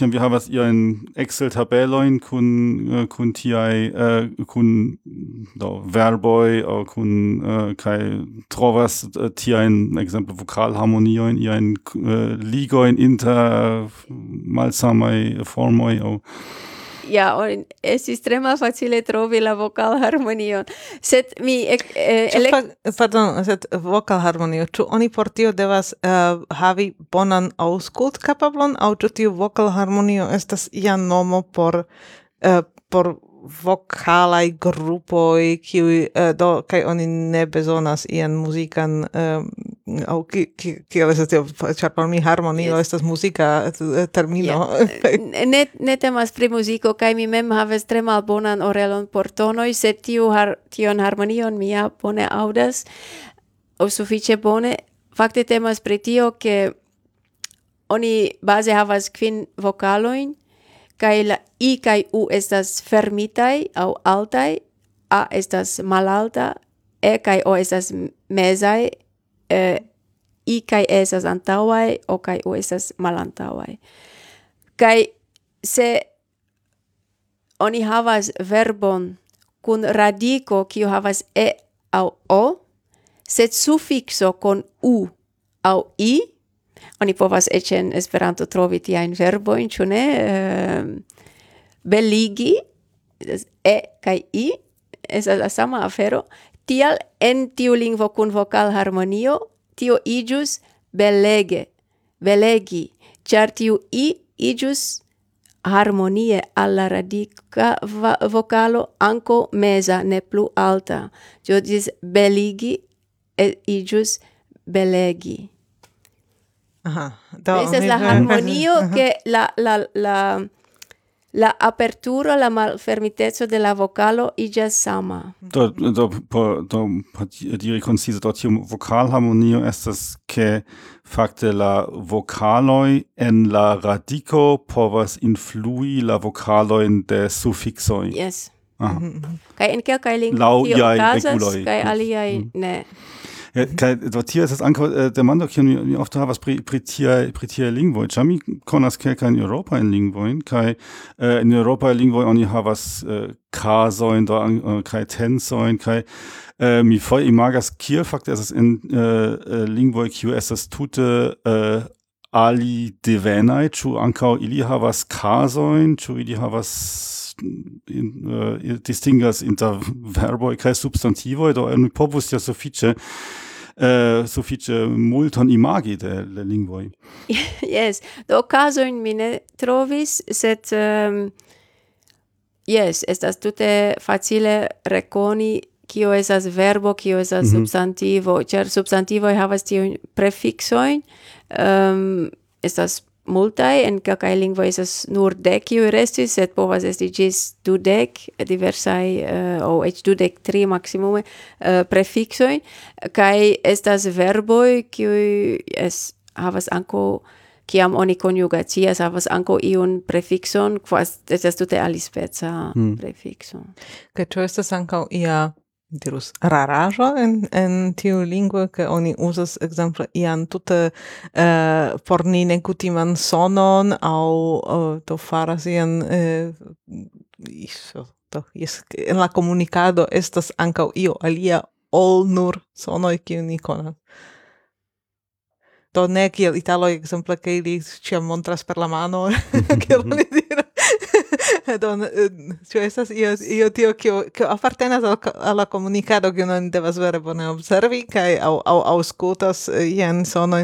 haben wir havas ihren Excel-Tabellojn kun, äh, kun tiaj, äh, kun da verboj, au äh, kun äh, kaj trovas äh, Vokalharmonie ekzemple ihr ein äh, Ligo ligojn inter malsamaj Formoi auch ja on es tre facile trovi la vocal harmonio. Set mi eh, elect... pa, pardon, set vocal harmonio, ĉu oni por tio devas uh, havi bonan auskult kapablon au ĉu tiu vocal harmonio estas ia nomo por uh, por vocalai grupoi qui uh, eh, do kai oni ne bezonas ian muzikan um, au ki ki ki estas tio char por mi harmonio yes. estas muzika eh, eh, termino yeah. ne ne temas pri muziko kai mi mem havas tre malbonan orelon por tonoi se tiu har, tion harmonion mia bone audas aŭ sufiĉe bone fakte temas pri tio ke oni base havas kvin vokalojn kai la i kai u estas fermitai aŭ altai a estas malalta e kai o estas mezai eh, i kai esas antauai o kai u esas malantauai. Kai se oni havas verbon kun radiko kiu havas e au o, sed sufikso kun u au i, oni povas eĉ en Esperanto trovi tiajn verbojn, ĉu ne? Uh, beligi, e kaj i, estas la sama afero, Tial en tiu lingvo kun vokal harmonio tio igius belege, belegi, ĉar tiu i igius harmonie alla radica vocalo anco mesa ne plu alta. Tio dis beligi e igius belegi. Aha. Do, Esa es la harmonio que la la la la aperturo la malfermiteco de la vocalo iĝas sama. Do do po do por dort hier vocal harmonio vokalharmonio estas ke fakte la vocaloi en la radico povas influi la vokalojn de suffixo Yes. Aha. Mm en kelkaj lingvoj tio okazas, kaj aliaj mm. ne. Ja, kaj, dort hier ist es anko, äh, der Mann wie oft mi oft was Pritia pretier lingvoj. Chami konas ke in Europa in lingvojn, kaj in Europa lingvoj oni havas kazojn, kai kaj tensojn, kaj äh, mi foll imagas kiel ist es in äh, lingvoj QS, das tute ali Devenai, ĉu ankaŭ ili havas kazojn, ĉu ili havas in, uh, distingas inter verboi kai substantivoj, do äh, en povus ja sufiĉe Uh, äh, suffice multon imagi de, de lingvoi. yes, do caso in mine trovis, set um, ehm, yes, estas tute facile reconi kio esas verbo, kio esas mm -hmm. substantivo, cer substantivo havas tiun prefixoin, um, ehm, estas multae, en cacae lingvo esas nur dec iu restis, et povas esti gis dudec, diversai, uh, o oh, ec dudec tri maximume, uh, prefixoi, cae estas verboi, cioi es havas anco, ciam oni coniugatias, havas anco iun prefixon, quas estas tute alispeca mm. prefixo. Cae cio estas anco ia dirus raraĵo en en tiu lingvo ke oni uzas ekzemple ian tute eh, por ni nekutiman sonon aŭ uh, do faras ian eh, iso to jes en la komunikado estas ankaŭ io alia ol nur sonoj kiun ni konas. To ne kiel italoj ekzemple ke ili ĉiam montras per la mano kiel oni diras. Don, cioè eh, estas io io tio che che appartenas al alla comunicado che non devas vere bone observi kai au au auscultas eh, jen sono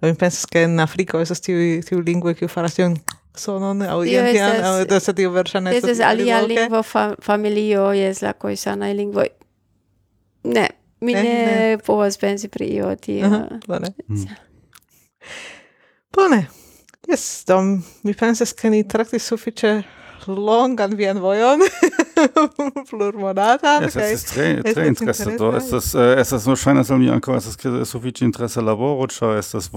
do mi pensas che in Afriko estas tiu tiu lingvo che faras tion sonon au jen tian au do se tiu versane estas alia lingvo fa, familio jes la coisana lingvo ne mi ne, ne povas pensi pri io tio. Uh -huh, bone mm. bone. Yes, dom, mi pensas che ni traktis suffice longan vien vojon plurmonatan Es es tre tre interesse do estas estas eh, verŝajne mir mi es es so viel interesse laboro ĉar estas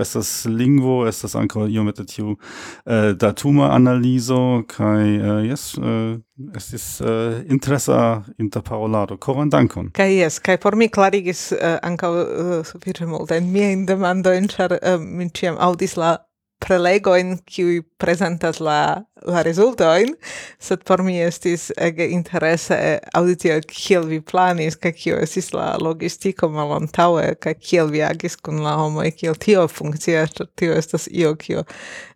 es das lingvo estas io mit tiu uh, datuma analizo kai uh, eh, jes uh, es uh, interesa interparolado. Koran dankon. Kai yes kai por mi klarigis so ankaŭ uh, sufiĉe multajn miajn demandojn, ĉar uh, mi ĉiam aŭdis la prelegoin qui presentas la la resultoin, sed por mi estis ege interesa auditio kiel vi planis, ka kio estis la logistiko malantaue, ka kiel vi agis kun la homo kiel tio funkcias, tio estas io, kio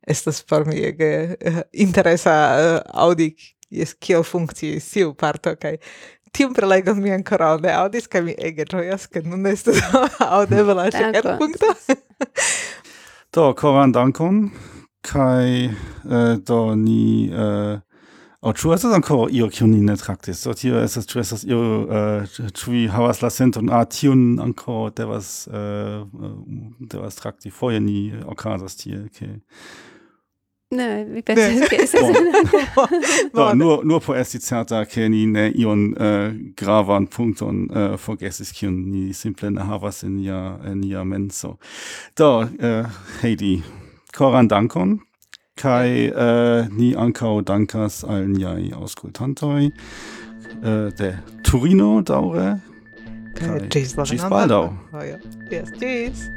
estas por mi ege uh, interesa eh, uh, audi, jes kiel funkcias tiu parto, kaj tiun prelegon mi ancora ne audis, ca mi ege gioias, ca nun estes audebla ĉekerpunkto. Do, koran dankon, kai uh, do ni... Uh, Oh, ĉu estas ankoraŭ io kiun ni ne traktis? Do tio estas ĉu estas io eh, ĉu vi havas la senton a tiun ankoraŭ devas devas trakti foje ni okazas tie ke Ne, pensas ke estas Do, nur nur por esti certa ke ni ne ion uh, gravan punkton uh, forgesis kiun ni simple ne havas in nia in nia menso. Do, uh, Heidi, koran dankon kai uh, ni ankau dankas al niai auskultantoi uh, de Turino daure kai gis baldau. Oh, yes, gis.